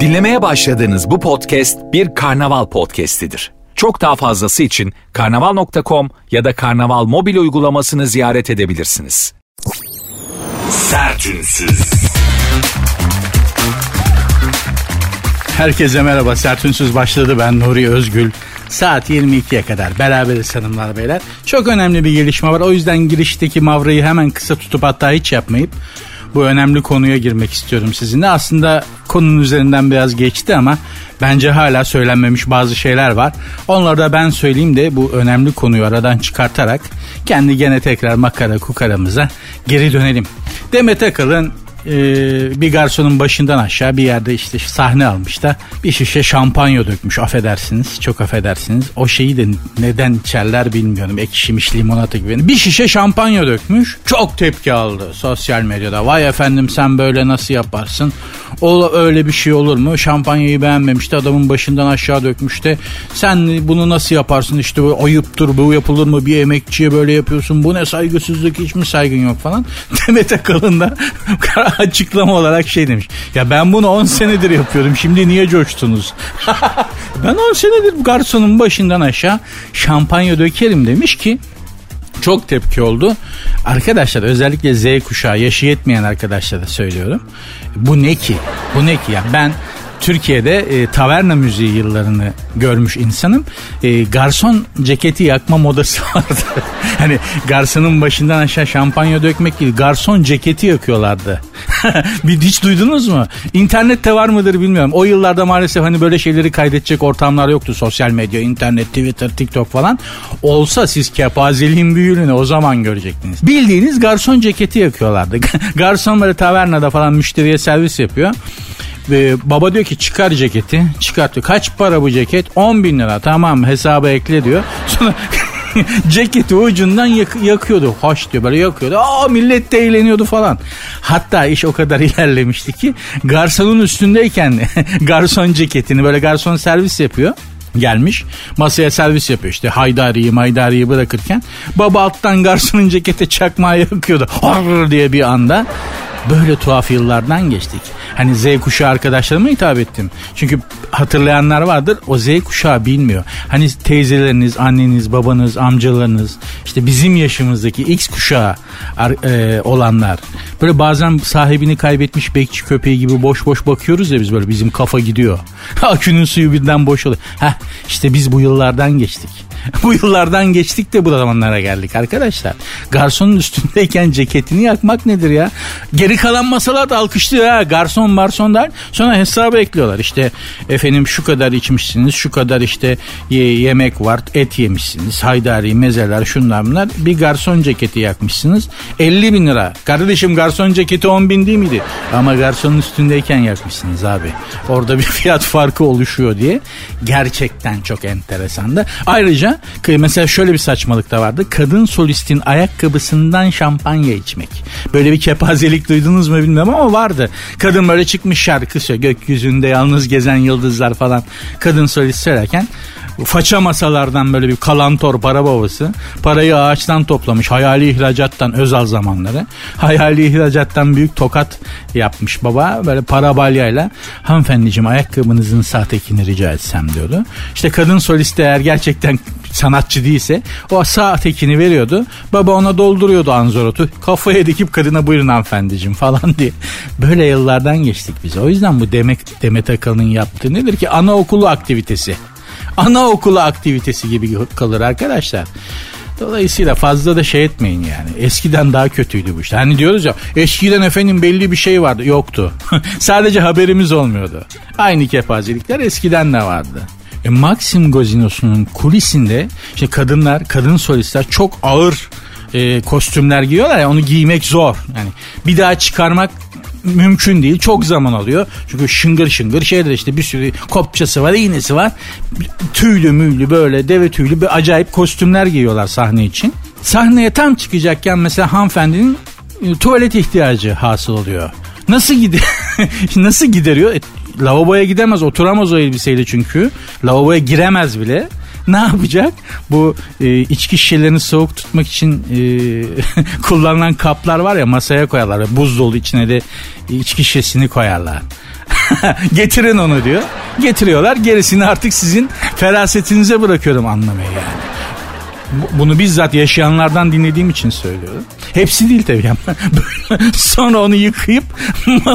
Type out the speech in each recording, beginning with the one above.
Dinlemeye başladığınız bu podcast bir karnaval podcastidir. Çok daha fazlası için karnaval.com ya da karnaval mobil uygulamasını ziyaret edebilirsiniz. Sertünsüz. Herkese merhaba. Sertünsüz başladı. Ben Nuri Özgül. Saat 22'ye kadar beraberiz hanımlar beyler. Çok önemli bir gelişme var. O yüzden girişteki mavrayı hemen kısa tutup hatta hiç yapmayıp bu önemli konuya girmek istiyorum sizinle. Aslında konunun üzerinden biraz geçti ama bence hala söylenmemiş bazı şeyler var. Onları da ben söyleyeyim de bu önemli konuyu aradan çıkartarak kendi gene tekrar makara kukaramıza geri dönelim. Demet Akalın e, bir garsonun başından aşağı bir yerde işte sahne almış da bir şişe şampanya dökmüş. Affedersiniz çok affedersiniz. O şeyi de neden içerler bilmiyorum. Ekşimiş limonata gibi. Bir şişe şampanya dökmüş. Çok tepki aldı sosyal medyada. Vay efendim sen böyle nasıl yaparsın? O öyle bir şey olur mu? Şampanyayı beğenmemişti adamın başından aşağı dökmüş de sen bunu nasıl yaparsın? İşte bu ayıptır bu yapılır mı? Bir emekçiye böyle yapıyorsun. Bu ne saygısızlık? Hiç mi saygın yok? falan. Demet Akalın da açıklama olarak şey demiş. Ya ben bunu 10 senedir yapıyorum. Şimdi niye coştunuz? ben 10 senedir garsonun başından aşağı şampanya dökerim demiş ki çok tepki oldu. Arkadaşlar özellikle Z kuşağı yaşı yetmeyen arkadaşlara söylüyorum. Bu ne ki? Bu ne ki ya? Ben Türkiye'de e, taverna müziği yıllarını görmüş insanım. E, garson ceketi yakma modası vardı. hani garsonun başından aşağı şampanya dökmek değil. Garson ceketi yakıyorlardı. bir hiç duydunuz mu? İnternette var mıdır bilmiyorum. O yıllarda maalesef hani böyle şeyleri kaydedecek ortamlar yoktu. Sosyal medya, internet, Twitter, TikTok falan. Olsa siz kepazeliğin büyüğünü o zaman görecektiniz. Bildiğiniz garson ceketi yakıyorlardı. garson böyle tavernada falan müşteriye servis yapıyor. Ve baba diyor ki çıkar ceketi. Çıkartıyor. Kaç para bu ceket? 10 bin lira. Tamam hesaba ekle diyor. Sonra ceketi ucundan yak- yakıyordu. Hoş diyor böyle yakıyordu. Aa millet de eğleniyordu falan. Hatta iş o kadar ilerlemişti ki garsonun üstündeyken garson ceketini böyle garson servis yapıyor gelmiş. Masaya servis yapıyor işte haydariyi maydariyi bırakırken. Baba alttan garsonun cekete çakmağı yakıyordu. Horror diye bir anda. Böyle tuhaf yıllardan geçtik. Hani Z kuşağı arkadaşlarıma hitap ettim. Çünkü hatırlayanlar vardır o Z kuşağı bilmiyor. Hani teyzeleriniz, anneniz, babanız, amcalarınız işte bizim yaşımızdaki X kuşağı e, olanlar. Böyle bazen sahibini kaybetmiş bekçi köpeği gibi boş boş bakıyoruz ya biz böyle bizim kafa gidiyor. Akünün suyu birden boş oluyor. Heh işte biz bu yıllardan geçtik. bu yıllardan geçtik de bu zamanlara geldik arkadaşlar. Garsonun üstündeyken ceketini yakmak nedir ya? Geri kalan masalar da alkışlıyor ha. Garson marson der. Sonra hesabı ekliyorlar. İşte efendim şu kadar içmişsiniz. Şu kadar işte ye- yemek var. Et yemişsiniz. Haydari, mezeler şunlar bunlar. Bir garson ceketi yakmışsınız. 50 bin lira. Kardeşim garson ceketi 10 bin değil miydi? Ama garsonun üstündeyken yakmışsınız abi. Orada bir fiyat farkı oluşuyor diye. Gerçekten çok enteresandı. Ayrıca mesela şöyle bir saçmalık da vardı. Kadın solistin ayakkabısından şampanya içmek. Böyle bir kepazelik duydunuz mu bilmiyorum ama vardı. Kadın böyle çıkmış şarkı söylüyor. Gökyüzünde yalnız gezen yıldızlar falan. Kadın solist söylerken faça masalardan böyle bir kalantor para babası parayı ağaçtan toplamış hayali ihracattan özel zamanları hayali ihracattan büyük tokat yapmış baba böyle para balyayla hanımefendiciğim ayakkabınızın sahtekini rica etsem diyordu işte kadın solist eğer gerçekten sanatçı değilse o sağ tekini veriyordu. Baba ona dolduruyordu anzorotu. Kafaya dikip kadına buyurun hanımefendiciğim falan diye. Böyle yıllardan geçtik biz. O yüzden bu Demet, Demet Akalın'ın yaptığı nedir ki? Anaokulu aktivitesi. Anaokulu aktivitesi gibi kalır arkadaşlar. Dolayısıyla fazla da şey etmeyin yani. Eskiden daha kötüydü bu işte. Hani diyoruz ya eskiden efendim belli bir şey vardı. Yoktu. Sadece haberimiz olmuyordu. Aynı kepazelikler eskiden de vardı. E, Maxim Gazinosu'nun kulisinde işte kadınlar, kadın solistler çok ağır e, kostümler giyiyorlar ya onu giymek zor. Yani bir daha çıkarmak mümkün değil. Çok zaman alıyor. Çünkü şıngır şıngır şeyler işte bir sürü kopçası var, iğnesi var. Tüylü müylü böyle deve tüylü bir acayip kostümler giyiyorlar sahne için. Sahneye tam çıkacakken mesela hanımefendinin e, tuvalet ihtiyacı hasıl oluyor. Nasıl gider nasıl gideriyor? E, lavaboya gidemez, oturamaz o elbiseyle çünkü. Lavaboya giremez bile. ne yapacak? Bu e, içki şişelerini soğuk tutmak için e, kullanılan kaplar var ya masaya koyarlar. Buz dolu içine de içki şişesini koyarlar. Getirin onu diyor. Getiriyorlar. Gerisini artık sizin ferasetinize bırakıyorum anlamayı yani. Bunu bizzat yaşayanlardan dinlediğim için söylüyorum. Hepsi değil tabii ama sonra onu yıkayıp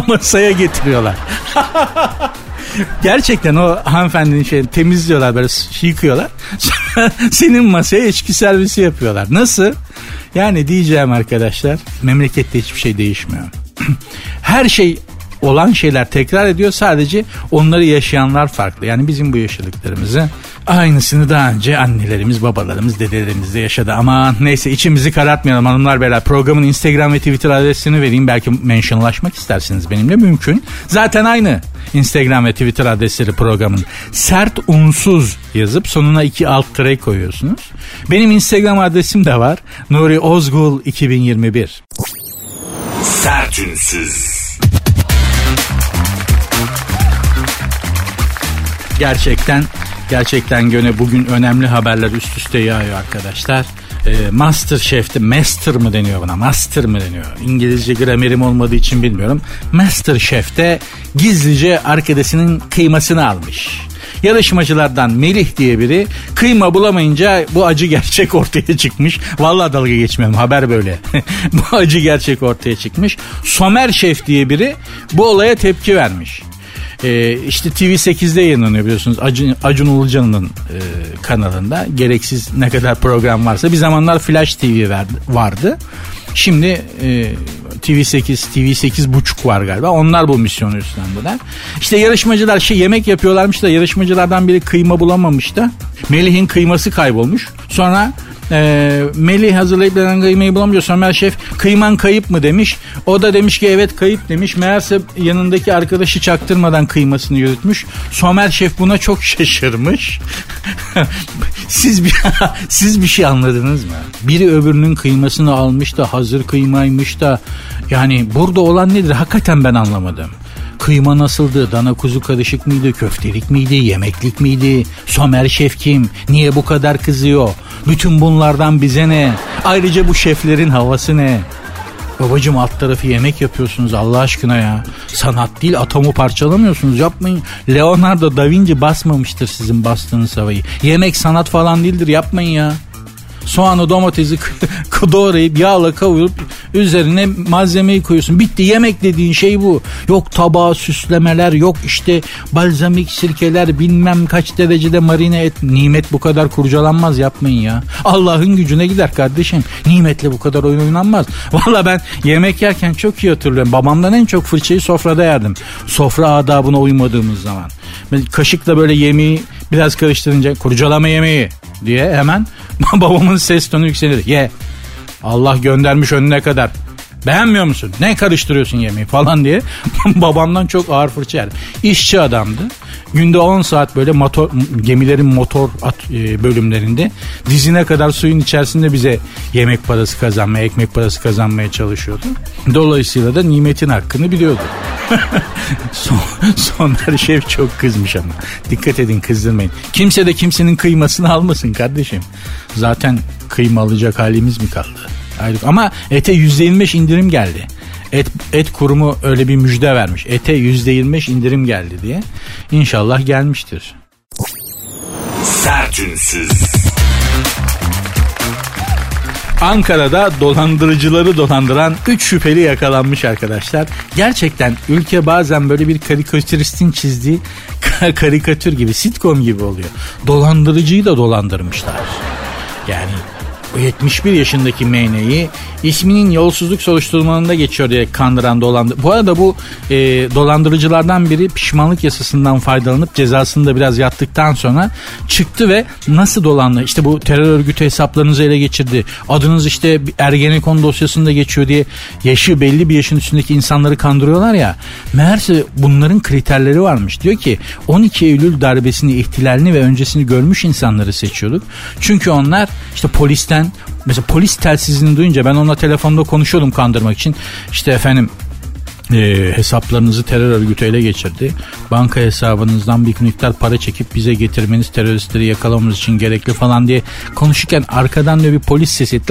masaya getiriyorlar. Gerçekten o hanımefendinin şey temizliyorlar böyle yıkıyorlar. senin masaya içki servisi yapıyorlar. Nasıl? Yani diyeceğim arkadaşlar memlekette hiçbir şey değişmiyor. Her şey olan şeyler tekrar ediyor. Sadece onları yaşayanlar farklı. Yani bizim bu yaşadıklarımızı aynısını daha önce annelerimiz, babalarımız, dedelerimiz de yaşadı. Ama neyse içimizi karartmayalım hanımlar beyler. Programın Instagram ve Twitter adresini vereyim. Belki mentionlaşmak istersiniz benimle mümkün. Zaten aynı Instagram ve Twitter adresleri programın. Sert unsuz yazıp sonuna iki alt tere koyuyorsunuz. Benim Instagram adresim de var. Nuri Ozgul 2021. Sertünsüz. Gerçekten gerçekten göne bugün önemli haberler üst üste yağıyor arkadaşlar. E, Master Chef'te Master mı deniyor buna? Master mı deniyor? İngilizce gramerim olmadığı için bilmiyorum. Master Chef'te gizlice arkadaşının kıymasını almış. Yarışmacılardan Melih diye biri kıyma bulamayınca bu acı gerçek ortaya çıkmış. Vallahi dalga geçmiyorum haber böyle. bu acı gerçek ortaya çıkmış. Somer Şef diye biri bu olaya tepki vermiş. E, işte TV8'de yayınlanıyor biliyorsunuz Acun, Acun Ilıcalı'nın e, kanalında. Gereksiz ne kadar program varsa bir zamanlar Flash TV vardı. Şimdi e, TV8, TV8 buçuk var galiba. Onlar bu misyonu üstlendiler. İşte yarışmacılar şey yemek yapıyorlarmış da yarışmacılardan biri kıyma bulamamış da Melih'in kıyması kaybolmuş. Sonra e, Melih hazırlayıp denen kıymayı bulamıyor. Somer Şef kıyman kayıp mı demiş. O da demiş ki evet kayıp demiş. Meğerse yanındaki arkadaşı çaktırmadan kıymasını yürütmüş. Somer Şef buna çok şaşırmış. siz bir siz bir şey anladınız mı? Biri öbürünün kıymasını almış da hazır kıymaymış da yani burada olan nedir? Hakikaten ben anlamadım. Kıyma nasıldı? Dana kuzu karışık mıydı? Köftelik miydi? Yemeklik miydi? Somer şef kim? Niye bu kadar kızıyor? Bütün bunlardan bize ne? Ayrıca bu şeflerin havası ne? Babacım alt tarafı yemek yapıyorsunuz Allah aşkına ya. Sanat değil atomu parçalamıyorsunuz yapmayın. Leonardo da Vinci basmamıştır sizin bastığınız havayı. Yemek sanat falan değildir yapmayın ya soğanı domatesi doğrayıp yağla kavurup üzerine malzemeyi koyuyorsun. Bitti yemek dediğin şey bu. Yok tabağa süslemeler yok işte balzamik sirkeler bilmem kaç derecede marine et. Nimet bu kadar kurcalanmaz yapmayın ya. Allah'ın gücüne gider kardeşim. Nimetle bu kadar oyun oynanmaz. Valla ben yemek yerken çok iyi hatırlıyorum. Babamdan en çok fırçayı sofrada yerdim. Sofra adabına uymadığımız zaman. Kaşıkla böyle yemeği biraz karıştırınca kurcalama yemeği diye hemen babamın ses tonu yükselir. Ye. Allah göndermiş önüne kadar. Beğenmiyor musun? Ne karıştırıyorsun yemeği falan diye babamdan çok ağır fırça yerdim. İşçi adamdı. Günde 10 saat böyle motor, gemilerin motor at, e, bölümlerinde dizine kadar suyun içerisinde bize yemek parası kazanmaya, ekmek parası kazanmaya çalışıyordu. Dolayısıyla da nimetin hakkını biliyordu. Son, Soner Şef çok kızmış ama. Dikkat edin kızdırmayın. Kimse de kimsenin kıymasını almasın kardeşim. Zaten kıyma alacak halimiz mi kaldı? Ama ete %25 indirim geldi. Et, et kurumu öyle bir müjde vermiş. Ete %25 indirim geldi diye. İnşallah gelmiştir. Sertünsüz. Ankara'da dolandırıcıları dolandıran 3 şüpheli yakalanmış arkadaşlar. Gerçekten ülke bazen böyle bir karikatüristin çizdiği karikatür gibi, sitcom gibi oluyor. Dolandırıcıyı da dolandırmışlar. Yani 71 yaşındaki MN'yi isminin yolsuzluk soruşturmalarında geçiyor diye kandıran dolandı. Bu arada bu e, dolandırıcılardan biri pişmanlık yasasından faydalanıp cezasını da biraz yattıktan sonra çıktı ve nasıl dolandı? İşte bu terör örgütü hesaplarınızı ele geçirdi. Adınız işte Ergenekon dosyasında geçiyor diye yaşı belli bir yaşın üstündeki insanları kandırıyorlar ya. Meğerse bunların kriterleri varmış. Diyor ki 12 Eylül darbesini, ihtilalini ve öncesini görmüş insanları seçiyorduk. Çünkü onlar işte polisten mesela polis telsizini duyunca ben onunla telefonda konuşuyordum kandırmak için. İşte efendim e, hesaplarınızı terör örgütü ele geçirdi. Banka hesabınızdan bir miktar para çekip bize getirmeniz teröristleri yakalamamız için gerekli falan diye konuşurken arkadan diyor bir polis sesi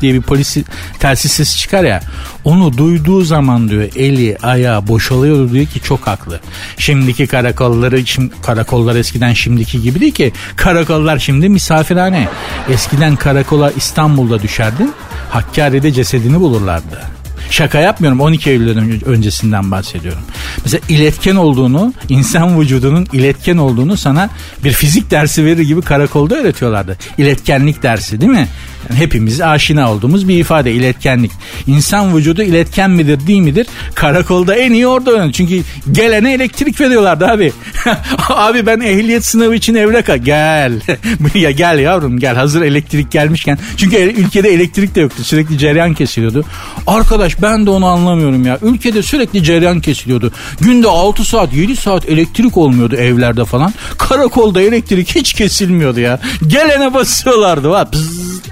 diye bir polis telsiz sesi çıkar ya. Onu duyduğu zaman diyor eli ayağı boşalıyor diyor ki çok haklı. Şimdiki karakolları şimdi, karakollar eskiden şimdiki gibi değil ki. Karakollar şimdi misafirhane. Eskiden karakola İstanbul'da düşerdin. Hakkari'de cesedini bulurlardı. Şaka yapmıyorum 12 Eylül'den öncesinden bahsediyorum. Mesela iletken olduğunu, insan vücudunun iletken olduğunu sana bir fizik dersi verir gibi karakolda öğretiyorlardı. İletkenlik dersi değil mi? Yani hepimiz aşina olduğumuz bir ifade iletkenlik. İnsan vücudu iletken midir değil midir? Karakolda en iyi orada öğrenir. Çünkü gelene elektrik veriyorlardı abi. abi ben ehliyet sınavı için evraka gel. ya gel yavrum gel hazır elektrik gelmişken. Çünkü ülkede elektrik de yoktu. Sürekli cereyan kesiliyordu. Arkadaş ben de onu anlamıyorum ya. Ülkede sürekli cereyan kesiliyordu. Günde 6 saat 7 saat elektrik olmuyordu evlerde falan. Karakolda elektrik hiç kesilmiyordu ya. Gelene basıyorlardı. Va,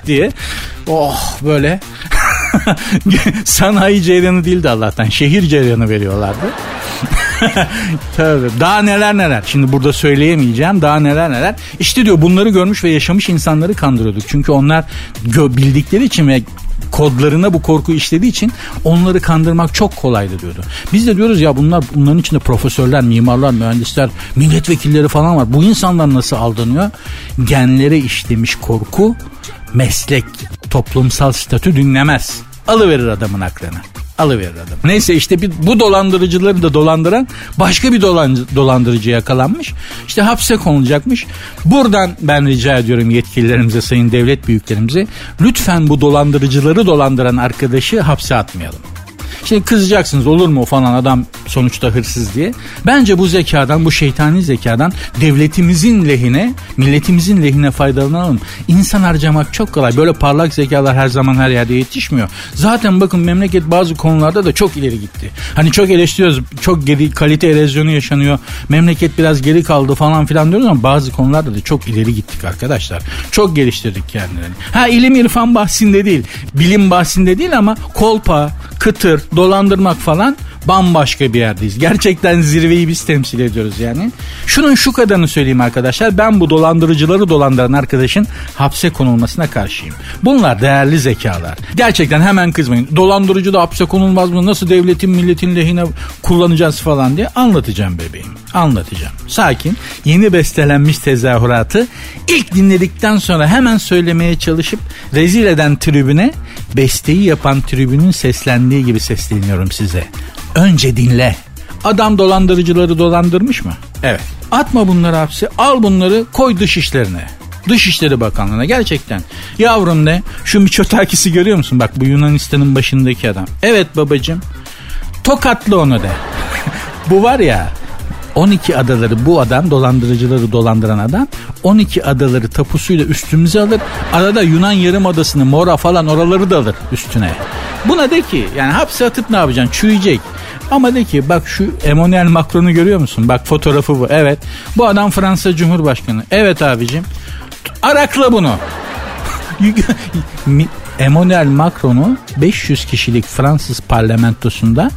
diye. Oh böyle. Sanayi cereyanı değildi Allah'tan. Şehir cereyanı veriyorlardı. Tabii. Daha neler neler. Şimdi burada söyleyemeyeceğim. Daha neler neler. İşte diyor bunları görmüş ve yaşamış insanları kandırıyorduk. Çünkü onlar bildikleri için ve kodlarına bu korku işlediği için onları kandırmak çok kolaydı diyordu. Biz de diyoruz ya bunlar bunların içinde profesörler, mimarlar, mühendisler, milletvekilleri falan var. Bu insanlar nasıl aldanıyor? Genlere işlemiş korku meslek, toplumsal statü dinlemez. Alıverir adamın aklını. Alıverir adam. Neyse işte bir, bu dolandırıcıları da dolandıran başka bir dolan, dolandırıcı yakalanmış. İşte hapse konulacakmış. Buradan ben rica ediyorum yetkililerimize, sayın devlet büyüklerimize lütfen bu dolandırıcıları dolandıran arkadaşı hapse atmayalım. Şimdi kızacaksınız olur mu falan adam sonuçta hırsız diye. Bence bu zekadan bu şeytani zekadan devletimizin lehine milletimizin lehine faydalanalım. İnsan harcamak çok kolay. Böyle parlak zekalar her zaman her yerde yetişmiyor. Zaten bakın memleket bazı konularda da çok ileri gitti. Hani çok eleştiriyoruz. Çok geri kalite erozyonu yaşanıyor. Memleket biraz geri kaldı falan filan diyoruz ama bazı konularda da çok ileri gittik arkadaşlar. Çok geliştirdik kendilerini. Ha ilim irfan bahsinde değil. Bilim bahsinde değil ama kolpa, kıtır, dolandırmak falan bambaşka bir yerdeyiz. Gerçekten zirveyi biz temsil ediyoruz yani. Şunun şu kadarını söyleyeyim arkadaşlar. Ben bu dolandırıcıları dolandıran arkadaşın hapse konulmasına karşıyım. Bunlar değerli zekalar. Gerçekten hemen kızmayın. Dolandırıcı da hapse konulmaz mı? Nasıl devletin milletin lehine kullanacağız falan diye anlatacağım bebeğim. Anlatacağım. Sakin. Yeni bestelenmiş tezahüratı ilk dinledikten sonra hemen söylemeye çalışıp rezil eden tribüne besteyi yapan tribünün seslendiği gibi sesleniyorum size. Önce dinle. Adam dolandırıcıları dolandırmış mı? Evet. Atma bunları hapse. Al bunları koy dış işlerine. Dışişleri Bakanlığı'na gerçekten. Yavrum ne? Şu Miçotakis'i görüyor musun? Bak bu Yunanistan'ın başındaki adam. Evet babacım. Tokatlı onu de. bu var ya 12 adaları bu adam dolandırıcıları dolandıran adam 12 adaları tapusuyla üstümüze alır. Arada Yunan yarım adasını Mora falan oraları da alır üstüne. Buna de ki yani hapse atıp ne yapacaksın? Çürüyecek. Ama de ki bak şu Emmanuel Macron'u görüyor musun? Bak fotoğrafı bu. Evet. Bu adam Fransa Cumhurbaşkanı. Evet abicim. Arakla bunu. Emmanuel Macron'u 500 kişilik Fransız parlamentosunda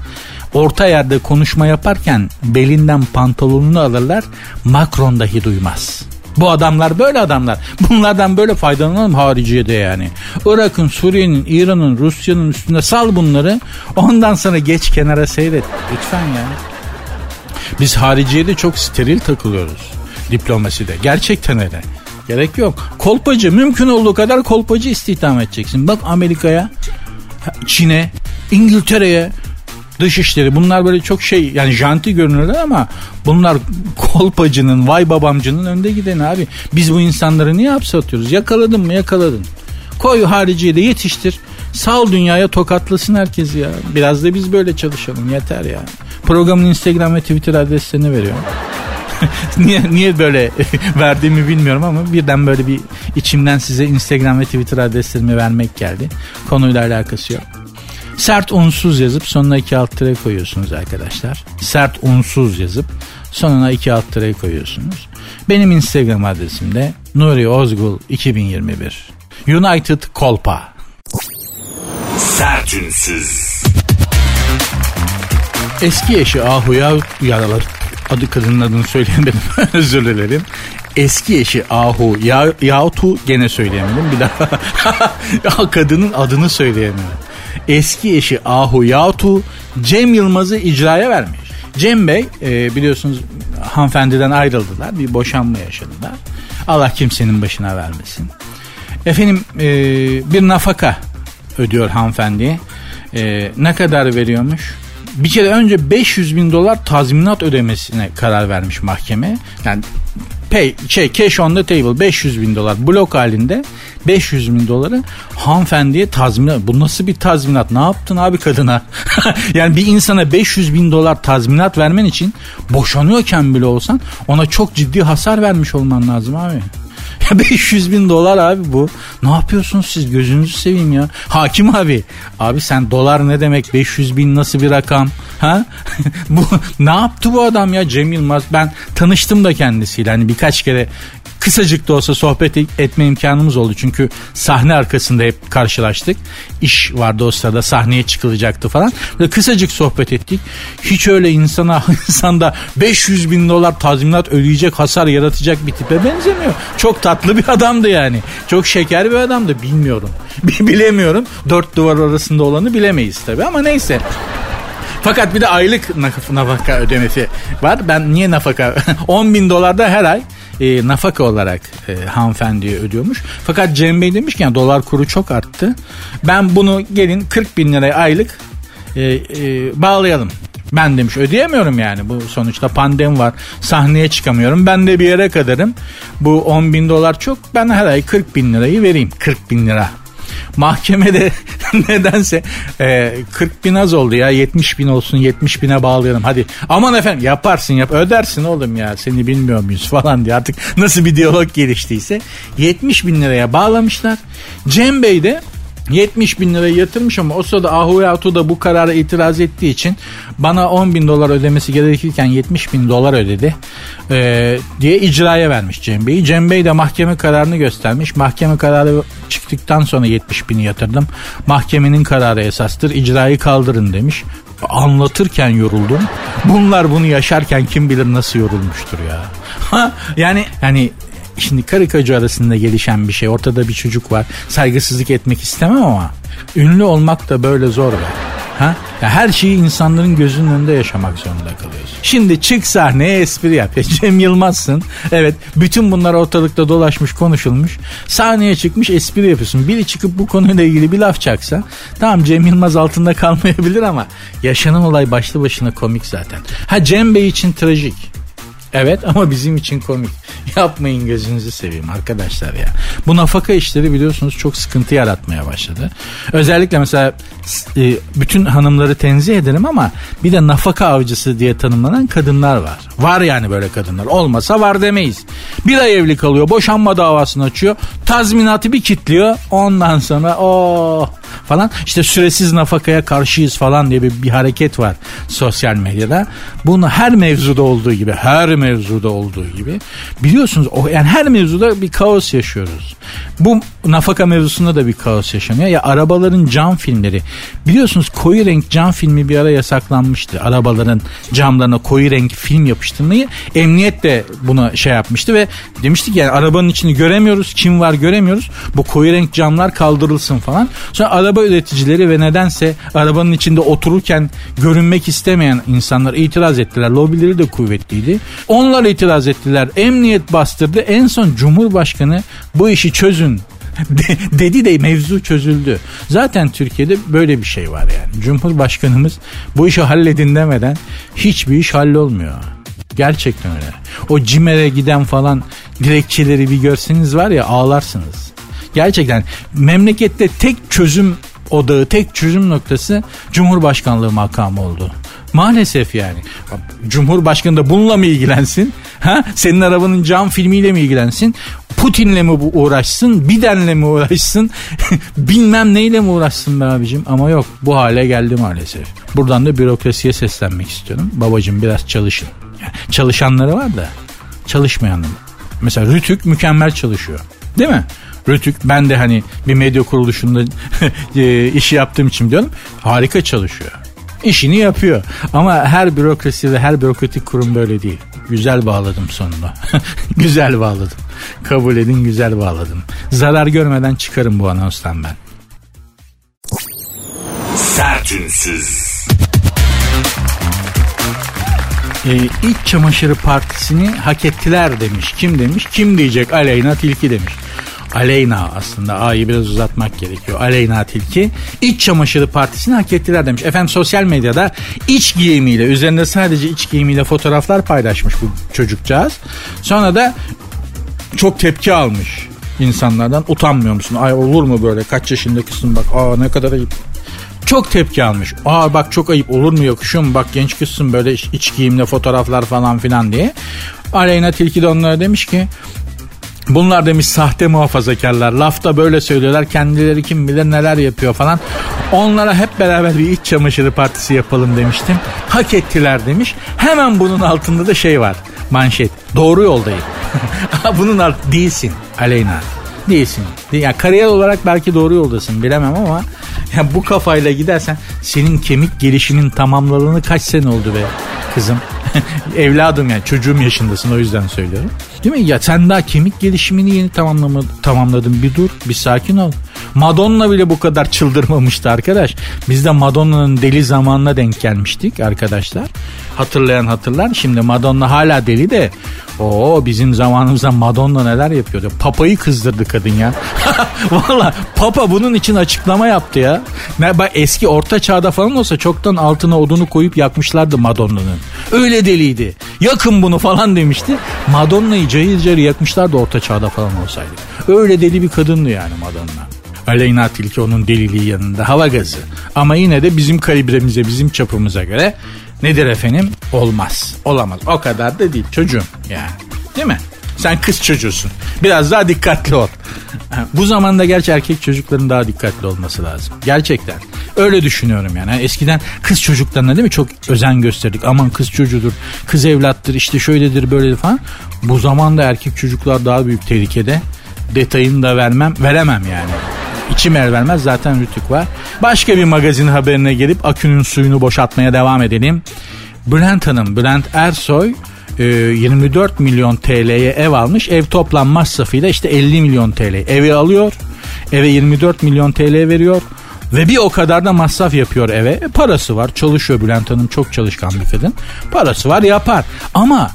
orta yerde konuşma yaparken belinden pantolonunu alırlar. Macron dahi duymaz. Bu adamlar böyle adamlar. Bunlardan böyle faydalanalım hariciyede yani. Irak'ın, Suriye'nin, İran'ın, Rusya'nın üstünde sal bunları. Ondan sonra geç kenara seyret. Lütfen ya. Biz hariciyede çok steril takılıyoruz. Diplomaside. Gerçekten öyle. Gerek yok. Kolpacı mümkün olduğu kadar kolpacı istihdam edeceksin. Bak Amerika'ya, Çin'e, İngiltere'ye, dışişleri bunlar böyle çok şey yani janti görünürler ama bunlar kolpacının vay babamcının önde giden abi. Biz bu insanları niye hapse? Yakaladın mı yakaladın. Koy hariciye de yetiştir. Sal dünyaya tokatlasın herkes ya. Biraz da biz böyle çalışalım yeter ya. Programın Instagram ve Twitter adreslerini veriyorum. niye niye böyle verdiğimi bilmiyorum ama birden böyle bir içimden size Instagram ve Twitter adreslerimi vermek geldi. Konuyla alakası yok. Sert unsuz yazıp sonuna iki alt tere koyuyorsunuz arkadaşlar. Sert unsuz yazıp sonuna iki alt tere koyuyorsunuz. Benim Instagram adresim de Nuri Ozgul 2021. United Kolpa. Sert unsuz. Eski eşi Ahu'ya yaralar. Adı kadının adını söyleyemedim. Özür dilerim. Eski eşi Ahu ya, Yahutu gene söyleyemedim. Bir daha ya kadının adını söyleyemedim. Eski eşi Ahu Yahutu Cem Yılmaz'ı icraya vermiş. Cem Bey e, biliyorsunuz hanımefendiden ayrıldılar. Bir boşanma yaşadılar. Allah kimsenin başına vermesin. Efendim e, bir nafaka ödüyor hanımefendiye. E, ne kadar veriyormuş? Bir kere önce 500 bin dolar tazminat ödemesine karar vermiş mahkeme. Yani pay, şey cash on the table 500 bin dolar blok halinde 500 bin doları hanımefendiye tazminat. Bu nasıl bir tazminat? Ne yaptın abi kadına? yani bir insana 500 bin dolar tazminat vermen için boşanıyorken bile olsan ona çok ciddi hasar vermiş olman lazım abi. Ya 500 bin dolar abi bu. Ne yapıyorsunuz siz gözünüzü seveyim ya. Hakim abi. Abi sen dolar ne demek 500 bin nasıl bir rakam? Ha? bu ne yaptı bu adam ya Cem Yılmaz? Ben tanıştım da kendisiyle. Hani birkaç kere kısacık da olsa sohbet etme imkanımız oldu. Çünkü sahne arkasında hep karşılaştık. İş vardı o sırada sahneye çıkılacaktı falan. Böyle kısacık sohbet ettik. Hiç öyle insana insanda 500 bin dolar tazminat ödeyecek hasar yaratacak bir tipe benzemiyor. Çok tatlı bir adamdı yani. Çok şeker bir adamdı bilmiyorum. Bilemiyorum. Dört duvar arasında olanı bilemeyiz tabii ama neyse. Fakat bir de aylık nafaka ödemesi var. Ben niye nafaka? 10 bin dolar da her ay e, nafaka olarak e, hanımefendiye ödüyormuş. Fakat Cem Bey demiş ki yani dolar kuru çok arttı. Ben bunu gelin 40 bin liraya aylık e, e, bağlayalım. Ben demiş ödeyemiyorum yani. Bu sonuçta pandemi var. Sahneye çıkamıyorum. Ben de bir yere kadarım. Bu 10 bin dolar çok. Ben her ay 40 bin lirayı vereyim. 40 bin lira. Mahkemede nedense e, 40 bin az oldu ya. 70 bin olsun 70 bine bağlayalım. Hadi. Aman efendim yaparsın yap. Ödersin oğlum ya. Seni bilmiyor muyuz falan diye. Artık nasıl bir diyalog geliştiyse. 70 bin liraya bağlamışlar. Cem Bey de 70 bin lirayı yatırmış ama o sırada Ahu Atu da bu karara itiraz ettiği için bana 10 bin dolar ödemesi gerekirken 70 bin dolar ödedi ee, diye icraya vermiş Cem Bey'i. Cem Bey de mahkeme kararını göstermiş. Mahkeme kararı çıktıktan sonra 70 bini yatırdım. Mahkemenin kararı esastır icrayı kaldırın demiş anlatırken yoruldum. Bunlar bunu yaşarken kim bilir nasıl yorulmuştur ya. yani yani Şimdi karı koca arasında gelişen bir şey. Ortada bir çocuk var. Saygısızlık etmek istemem ama ünlü olmak da böyle zor be. Ha? Ya her şeyi insanların gözünün önünde yaşamak zorunda kalıyorsun. Şimdi çık sahneye espri yap. Ya Cem Yılmaz'sın. Evet bütün bunlar ortalıkta dolaşmış konuşulmuş. Sahneye çıkmış espri yapıyorsun. Biri çıkıp bu konuyla ilgili bir laf çaksa tamam Cem Yılmaz altında kalmayabilir ama yaşanan olay başlı başına komik zaten. Ha Cem Bey için trajik. Evet ama bizim için komik. Yapmayın gözünüzü seveyim arkadaşlar ya. Bu nafaka işleri biliyorsunuz çok sıkıntı yaratmaya başladı. Özellikle mesela e, bütün hanımları tenzih ederim ama bir de nafaka avcısı diye tanımlanan kadınlar var. Var yani böyle kadınlar. Olmasa var demeyiz. Bir ay evli kalıyor. Boşanma davasını açıyor. Tazminatı bir kitliyor. Ondan sonra o oh, falan. İşte süresiz nafakaya karşıyız falan diye bir, bir hareket var sosyal medyada. Bunu her mevzuda olduğu gibi her mevzuda olduğu gibi biliyorsunuz o yani her mevzuda bir kaos yaşıyoruz. Bu nafaka mevzusunda da bir kaos yaşanıyor. Ya arabaların cam filmleri biliyorsunuz koyu renk cam filmi bir ara yasaklanmıştı. Arabaların camlarına koyu renk film yapıştırmayı emniyet de buna şey yapmıştı ve demiştik yani arabanın içini göremiyoruz. Kim var göremiyoruz. Bu koyu renk camlar kaldırılsın falan. Sonra araba üreticileri ve nedense arabanın içinde otururken görünmek istemeyen insanlar itiraz ettiler. Lobileri de kuvvetliydi. Onlar itiraz ettiler. Emniyet bastırdı. En son Cumhurbaşkanı bu işi çözün dedi de mevzu çözüldü. Zaten Türkiye'de böyle bir şey var yani. Cumhurbaşkanımız bu işi halledin demeden hiçbir iş hallolmuyor. Gerçekten öyle. O CİMER'e giden falan dilekçeleri bir görseniz var ya ağlarsınız. Gerçekten memlekette tek çözüm odağı, tek çözüm noktası Cumhurbaşkanlığı makamı oldu. Maalesef yani. Cumhurbaşkanı da bununla mı ilgilensin? Ha? Senin arabanın cam filmiyle mi ilgilensin? Putin'le mi uğraşsın? Biden'le mi uğraşsın? Bilmem neyle mi uğraşsın be abicim? Ama yok bu hale geldi maalesef. Buradan da bürokrasiye seslenmek istiyorum. Babacım biraz çalışın. Çalışanları var da çalışmayanlar. Mesela Rütük mükemmel çalışıyor. Değil mi? Rütük ben de hani bir medya kuruluşunda e, işi yaptığım için diyorum harika çalışıyor. İşini yapıyor. Ama her bürokrasi ve her bürokratik kurum böyle değil. Güzel bağladım sonunda. güzel bağladım. Kabul edin güzel bağladım. Zarar görmeden çıkarım bu anonstan ben. Sertünsüz. Ee, iç çamaşırı partisini hak ettiler demiş. Kim demiş? Kim diyecek? Aleyna Tilki demiş. Aleyna aslında A'yı biraz uzatmak gerekiyor. Aleyna Tilki iç çamaşırı partisini hak ettiler demiş. Efendim sosyal medyada iç giyimiyle üzerinde sadece iç giyimiyle fotoğraflar paylaşmış bu çocukcağız. Sonra da çok tepki almış insanlardan. Utanmıyor musun? Ay olur mu böyle kaç yaşındakısın bak aa ne kadar ayıp çok tepki almış. Aa bak çok ayıp olur mu yakışıyor mu bak genç kızsın böyle iç giyimle fotoğraflar falan filan diye. Aleyna Tilki de onlara demiş ki Bunlar demiş sahte muhafazakarlar. Lafta böyle söylüyorlar. Kendileri kim bilir neler yapıyor falan. Onlara hep beraber bir iç çamaşırı partisi yapalım demiştim. Hak ettiler demiş. Hemen bunun altında da şey var. Manşet. Doğru yoldayım. bunun alt değilsin Aleyna. Değilsin. Yani kariyer olarak belki doğru yoldasın bilemem ama ya bu kafayla gidersen senin kemik gelişinin tamamladığını kaç sene oldu be kızım. Evladım yani çocuğum yaşındasın o yüzden söylüyorum. Değil mi? Ya sen daha kemik gelişimini yeni tamamladın. Bir dur, bir sakin ol. Madonna bile bu kadar çıldırmamıştı arkadaş. Biz de Madonna'nın deli zamanına denk gelmiştik arkadaşlar. Hatırlayan hatırlar. Şimdi Madonna hala deli de o bizim zamanımızda Madonna neler yapıyordu. Papayı kızdırdı kadın ya. Valla Papa bunun için açıklama yaptı ya. Bak eski orta çağda falan olsa çoktan altına odunu koyup yakmışlardı Madonna'nın. Öyle deliydi. Yakın bunu falan demişti. Madonna'yı cayır cayır yakmışlardı orta çağda falan olsaydı. Öyle deli bir kadındı yani Madonna. Aleyna Tilki onun deliliği yanında hava gazı. Ama yine de bizim kalibremize, bizim çapımıza göre nedir efendim? Olmaz. Olamaz. O kadar da değil çocuğum yani. Değil mi? Sen kız çocuğusun. Biraz daha dikkatli ol. Bu zamanda gerçi erkek çocukların daha dikkatli olması lazım. Gerçekten. Öyle düşünüyorum yani. Eskiden kız çocuklarına değil mi çok özen gösterdik. Aman kız çocuğudur, kız evlattır, işte şöyledir, böyledir falan. Bu zamanda erkek çocuklar daha büyük tehlikede. Detayını da vermem, veremem yani. İçim el vermez zaten rütük var. Başka bir magazin haberine gelip akünün suyunu boşaltmaya devam edelim. Bülent Hanım, Bülent Ersoy 24 e, milyon TL'ye ev almış. Ev toplam masrafıyla işte 50 milyon TL. Evi alıyor. Eve 24 milyon TL veriyor. Ve bir o kadar da masraf yapıyor eve. E, parası var. Çalışıyor Bülent Hanım. Çok çalışkan bir kadın. Parası var yapar. Ama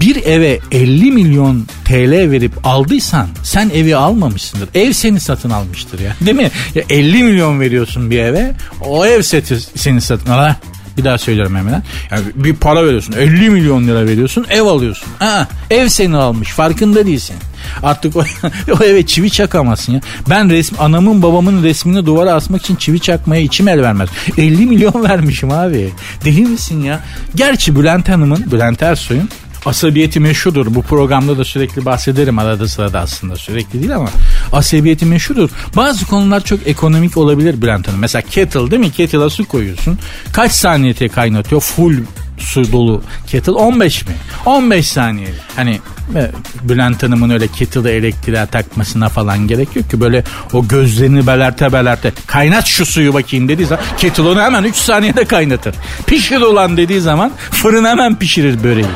bir eve 50 milyon TL verip aldıysan sen evi almamışsındır. Ev seni satın almıştır ya. Değil mi? Ya 50 milyon veriyorsun bir eve. O ev seti seni satın al. Bir daha söylüyorum hemen. Yani bir para veriyorsun. 50 milyon lira veriyorsun. Ev alıyorsun. Ha, ev seni almış. Farkında değilsin. Artık o, o eve çivi çakamazsın ya. Ben resm anamın babamın resmini duvara asmak için çivi çakmaya içim el vermez. 50 milyon vermişim abi. Deli misin ya? Gerçi Bülent Hanım'ın, Bülent Ersoy'un asabiyeti meşhurdur. Bu programda da sürekli bahsederim arada sırada aslında sürekli değil ama asabiyeti meşhurdur. Bazı konular çok ekonomik olabilir Bülent Hanım. Mesela kettle değil mi? Kettle'a su koyuyorsun. Kaç saniyete kaynatıyor? Full su dolu kettle 15 mi? 15 saniye. Hani e, Bülent Hanım'ın öyle kettle'ı elektriğe takmasına falan gerek yok ki böyle o gözlerini belerte belerte kaynat şu suyu bakayım dediği zaman kettle onu hemen 3 saniyede kaynatır. Pişir olan dediği zaman fırın hemen pişirir böreği.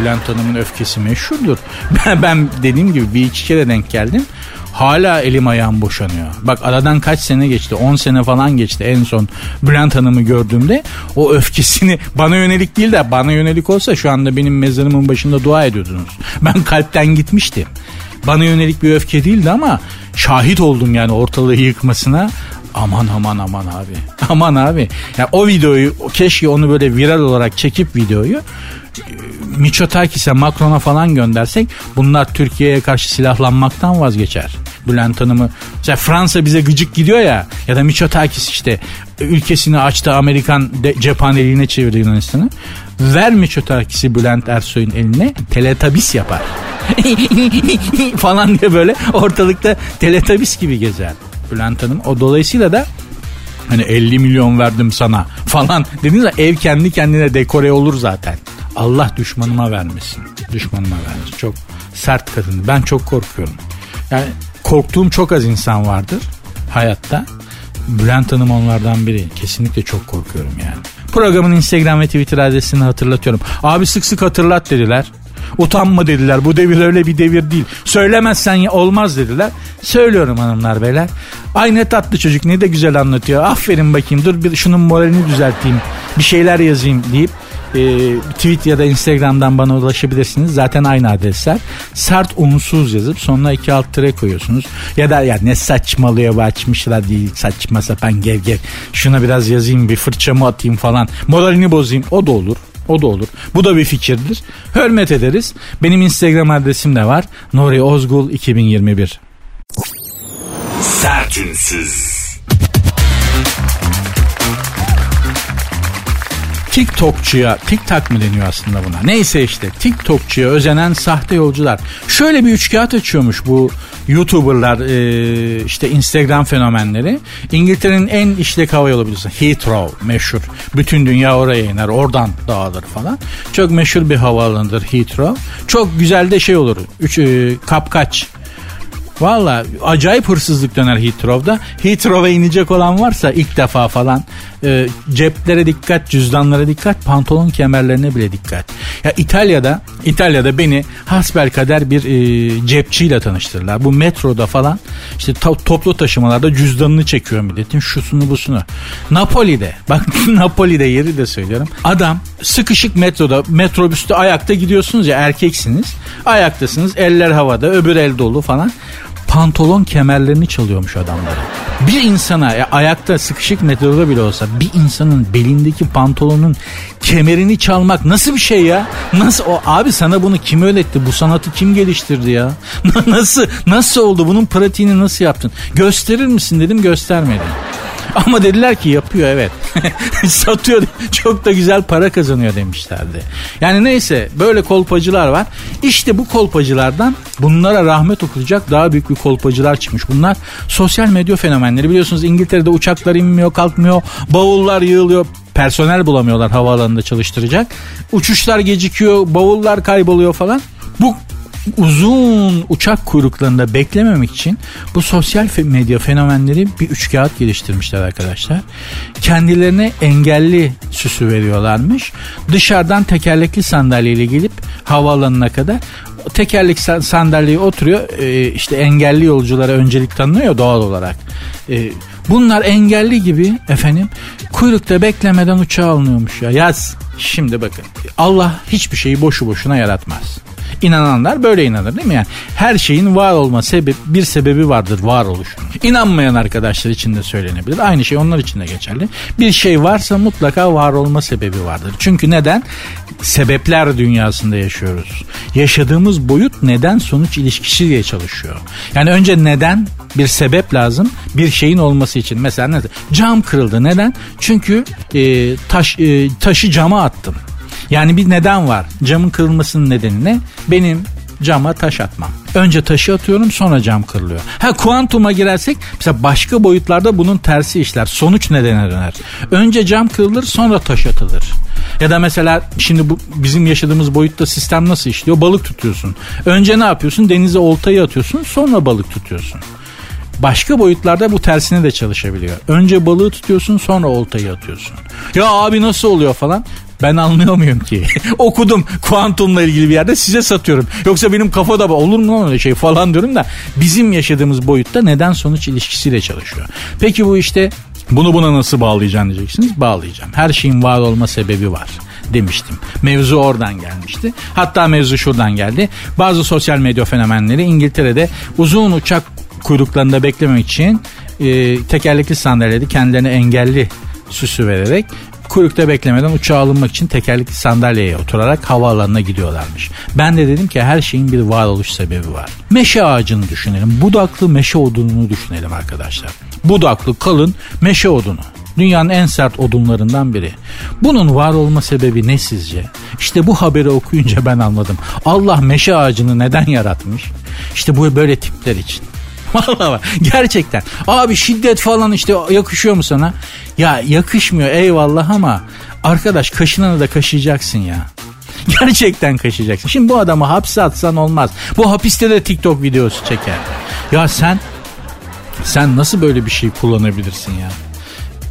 Bülent Hanım'ın öfkesi meşhurdur. Ben, ben dediğim gibi bir iki kere denk geldim. Hala elim ayağım boşanıyor. Bak aradan kaç sene geçti? 10 sene falan geçti en son Bülent Hanım'ı gördüğümde. O öfkesini bana yönelik değil de bana yönelik olsa şu anda benim mezarımın başında dua ediyordunuz. Ben kalpten gitmiştim. Bana yönelik bir öfke değildi ama şahit oldum yani ortalığı yıkmasına. Aman aman aman abi. Aman abi. Ya o videoyu keşke onu böyle viral olarak çekip videoyu Miçotakis'e Macron'a falan göndersek bunlar Türkiye'ye karşı silahlanmaktan vazgeçer. Bülent Hanım'ı mesela Fransa bize gıcık gidiyor ya ya da Miçotakis işte ülkesini açtı Amerikan de, cephaneliğine çevirdi Yunanistan'ı. Ver Miçotakis'i Bülent Ersoy'un eline teletabis yapar. falan diye böyle ortalıkta teletabis gibi gezer. Bülent Hanım o dolayısıyla da hani 50 milyon verdim sana falan dediğiniz zaman ev kendi kendine dekore olur zaten. Allah düşmanıma vermesin. Düşmanıma vermesin. Çok sert kadın. Ben çok korkuyorum. Yani korktuğum çok az insan vardır hayatta. Bülent Hanım onlardan biri. Kesinlikle çok korkuyorum yani. Programın Instagram ve Twitter adresini hatırlatıyorum. Abi sık sık hatırlat dediler. Utanma dediler. Bu devir öyle bir devir değil. Söylemezsen olmaz dediler. Söylüyorum hanımlar beyler. Ay ne tatlı çocuk ne de güzel anlatıyor. Aferin bakayım dur bir şunun moralini düzelteyim. Bir şeyler yazayım deyip e, tweet ya da Instagram'dan bana ulaşabilirsiniz. Zaten aynı adresler. Sert unsuz yazıp sonuna iki alt tere koyuyorsunuz. Ya da ya ne saçmalıyor bu açmışlar değil saçma sapan gev gev. Şuna biraz yazayım bir fırçamı atayım falan. Moralini bozayım o da olur. O da olur. Bu da bir fikirdir. Hürmet ederiz. Benim Instagram adresim de var. Nuri Ozgul 2021. Sertünsüz. TikTokçuya, TikTok mı deniyor aslında buna? Neyse işte TikTokçuya özenen sahte yolcular. Şöyle bir üçkağıt açıyormuş bu YouTuber'lar, e, işte Instagram fenomenleri. İngiltere'nin en işlek hava yolu biliyorsun. Heathrow meşhur. Bütün dünya oraya iner, oradan dağılır falan. Çok meşhur bir havaalanıdır Heathrow. Çok güzel de şey olur. Üç, e, kapkaç Valla acayip hırsızlık döner Heathrow'da. Heathrow'a inecek olan varsa ilk defa falan e, ceplere dikkat, cüzdanlara dikkat, pantolon kemerlerine bile dikkat. Ya İtalya'da İtalya'da beni hasbel kader bir e, cepçiyle tanıştırırlar. Bu metroda falan işte to- toplu taşımalarda cüzdanını çekiyor milletin şusunu busunu. Napoli'de bak Napoli'de yeri de söylüyorum. Adam sıkışık metroda metrobüste ayakta gidiyorsunuz ya erkeksiniz. Ayaktasınız eller havada öbür el dolu falan pantolon kemerlerini çalıyormuş adamları. Bir insana ya ayakta sıkışık metroda bile olsa bir insanın belindeki pantolonun kemerini çalmak nasıl bir şey ya? Nasıl o abi sana bunu kim öğretti? Bu sanatı kim geliştirdi ya? nasıl nasıl oldu? Bunun pratiğini nasıl yaptın? Gösterir misin dedim göstermedi. Ama dediler ki yapıyor evet. Satıyor çok da güzel para kazanıyor demişlerdi. Yani neyse böyle kolpacılar var. İşte bu kolpacılardan bunlara rahmet okuyacak daha büyük bir kolpacılar çıkmış. Bunlar sosyal medya fenomenleri biliyorsunuz İngiltere'de uçaklar inmiyor kalkmıyor bavullar yığılıyor personel bulamıyorlar havaalanında çalıştıracak. Uçuşlar gecikiyor bavullar kayboluyor falan. Bu uzun uçak kuyruklarında beklememek için bu sosyal medya fenomenleri bir üç kağıt geliştirmişler arkadaşlar. Kendilerine engelli süsü veriyorlarmış. Dışarıdan tekerlekli sandalyeyle gelip havaalanına kadar tekerlek sandalyeye oturuyor. Ee, işte engelli yolculara öncelik tanınıyor doğal olarak. Ee, bunlar engelli gibi efendim kuyrukta beklemeden uçağa alınıyormuş ya. Yaz. Şimdi bakın Allah hiçbir şeyi boşu boşuna yaratmaz. İnananlar böyle inanır değil mi? Yani her şeyin var olma sebebi bir sebebi vardır varoluşun. İnanmayan arkadaşlar için de söylenebilir. Aynı şey onlar için de geçerli. Bir şey varsa mutlaka var olma sebebi vardır. Çünkü neden? Sebepler dünyasında yaşıyoruz. Yaşadığımız boyut neden sonuç ilişkisi diye çalışıyor. Yani önce neden bir sebep lazım bir şeyin olması için. Mesela ne? Cam kırıldı. Neden? Çünkü e, taş e, taşı cama attım. Yani bir neden var. Camın kırılmasının nedeni ne? Benim cama taş atmam. Önce taşı atıyorum sonra cam kırılıyor. Ha kuantuma girersek mesela başka boyutlarda bunun tersi işler. Sonuç nedene döner. Önce cam kırılır sonra taş atılır. Ya da mesela şimdi bu bizim yaşadığımız boyutta sistem nasıl işliyor? Balık tutuyorsun. Önce ne yapıyorsun? Denize oltayı atıyorsun sonra balık tutuyorsun. Başka boyutlarda bu tersine de çalışabiliyor. Önce balığı tutuyorsun sonra oltayı atıyorsun. Ya abi nasıl oluyor falan. Ben anlıyor muyum ki? Okudum kuantumla ilgili bir yerde size satıyorum. Yoksa benim kafada olur mu öyle şey falan diyorum da bizim yaşadığımız boyutta neden sonuç ilişkisiyle çalışıyor. Peki bu işte bunu buna nasıl bağlayacaksın diyeceksiniz. Bağlayacağım. Her şeyin var olma sebebi var demiştim. Mevzu oradan gelmişti. Hatta mevzu şuradan geldi. Bazı sosyal medya fenomenleri İngiltere'de uzun uçak kuyruklarında beklemek için e, tekerlekli sandalyede kendilerine engelli süsü vererek kuyrukta beklemeden uçağa alınmak için tekerlekli sandalyeye oturarak havaalanına gidiyorlarmış. Ben de dedim ki her şeyin bir varoluş sebebi var. Meşe ağacını düşünelim. Budaklı meşe odununu düşünelim arkadaşlar. Budaklı kalın meşe odunu. Dünyanın en sert odunlarından biri. Bunun var olma sebebi ne sizce? İşte bu haberi okuyunca ben anladım. Allah meşe ağacını neden yaratmış? İşte bu böyle tipler için. Vallahi gerçekten. Abi şiddet falan işte yakışıyor mu sana? Ya yakışmıyor eyvallah ama arkadaş kaşınanı da kaşıyacaksın ya. Gerçekten kaşıyacaksın. Şimdi bu adamı hapse atsan olmaz. Bu hapiste de TikTok videosu çeker. Ya sen sen nasıl böyle bir şey kullanabilirsin ya?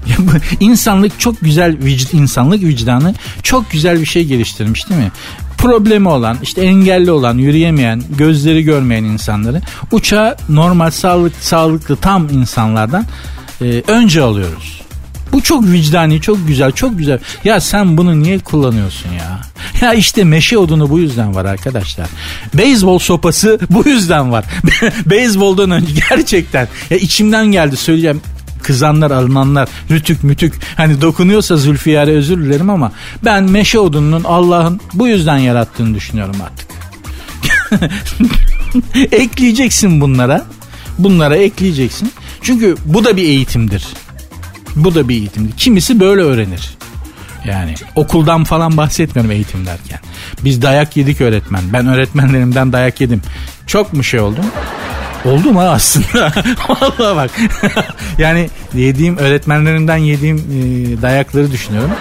İnsanlık çok güzel vicd, insanlık vicdanı çok güzel bir şey geliştirmiş değil mi? Problemi olan, işte engelli olan, yürüyemeyen, gözleri görmeyen insanları uçağa normal sağlık sağlıklı tam insanlardan e, önce alıyoruz. Bu çok vicdani, çok güzel, çok güzel. Ya sen bunu niye kullanıyorsun ya? Ya işte meşe odunu bu yüzden var arkadaşlar. Beyzbol sopası bu yüzden var. Beyzboldan önce gerçekten ya içimden geldi söyleyeceğim kızanlar alınanlar rütük mütük hani dokunuyorsa Zülfiyar'e özür dilerim ama ben meşe odununun Allah'ın bu yüzden yarattığını düşünüyorum artık. ekleyeceksin bunlara. Bunlara ekleyeceksin. Çünkü bu da bir eğitimdir. Bu da bir eğitimdir. Kimisi böyle öğrenir. Yani okuldan falan bahsetmiyorum eğitim derken. Biz dayak yedik öğretmen. Ben öğretmenlerimden dayak yedim. Çok mu şey oldum? Oldu mu aslında? Vallahi bak. yani yediğim öğretmenlerimden yediğim e, dayakları düşünüyorum.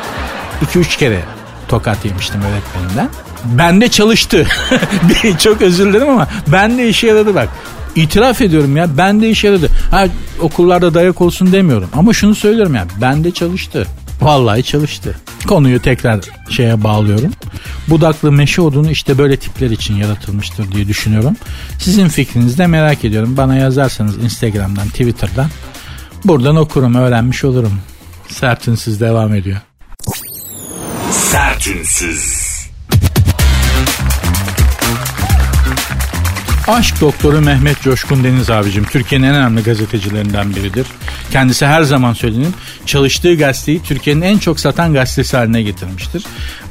2-3 kere tokat yemiştim öğretmenimden. Bende çalıştı. Çok özür dilerim ama bende işe yaradı bak. İtiraf ediyorum ya bende işe yaradı. Ha, okullarda dayak olsun demiyorum ama şunu söylüyorum ya bende çalıştı. Vallahi çalıştı. Konuyu tekrar şeye bağlıyorum. Budaklı meşe odunu işte böyle tipler için yaratılmıştır diye düşünüyorum. Sizin fikrinizi de merak ediyorum. Bana yazarsanız Instagram'dan, Twitter'dan buradan okurum, öğrenmiş olurum. Sertünsüz devam ediyor. Sertünsüz. Aşk doktoru Mehmet Coşkun Deniz abicim Türkiye'nin en önemli gazetecilerinden biridir. Kendisi her zaman söylenir çalıştığı gazeteyi Türkiye'nin en çok satan gazetesi haline getirmiştir.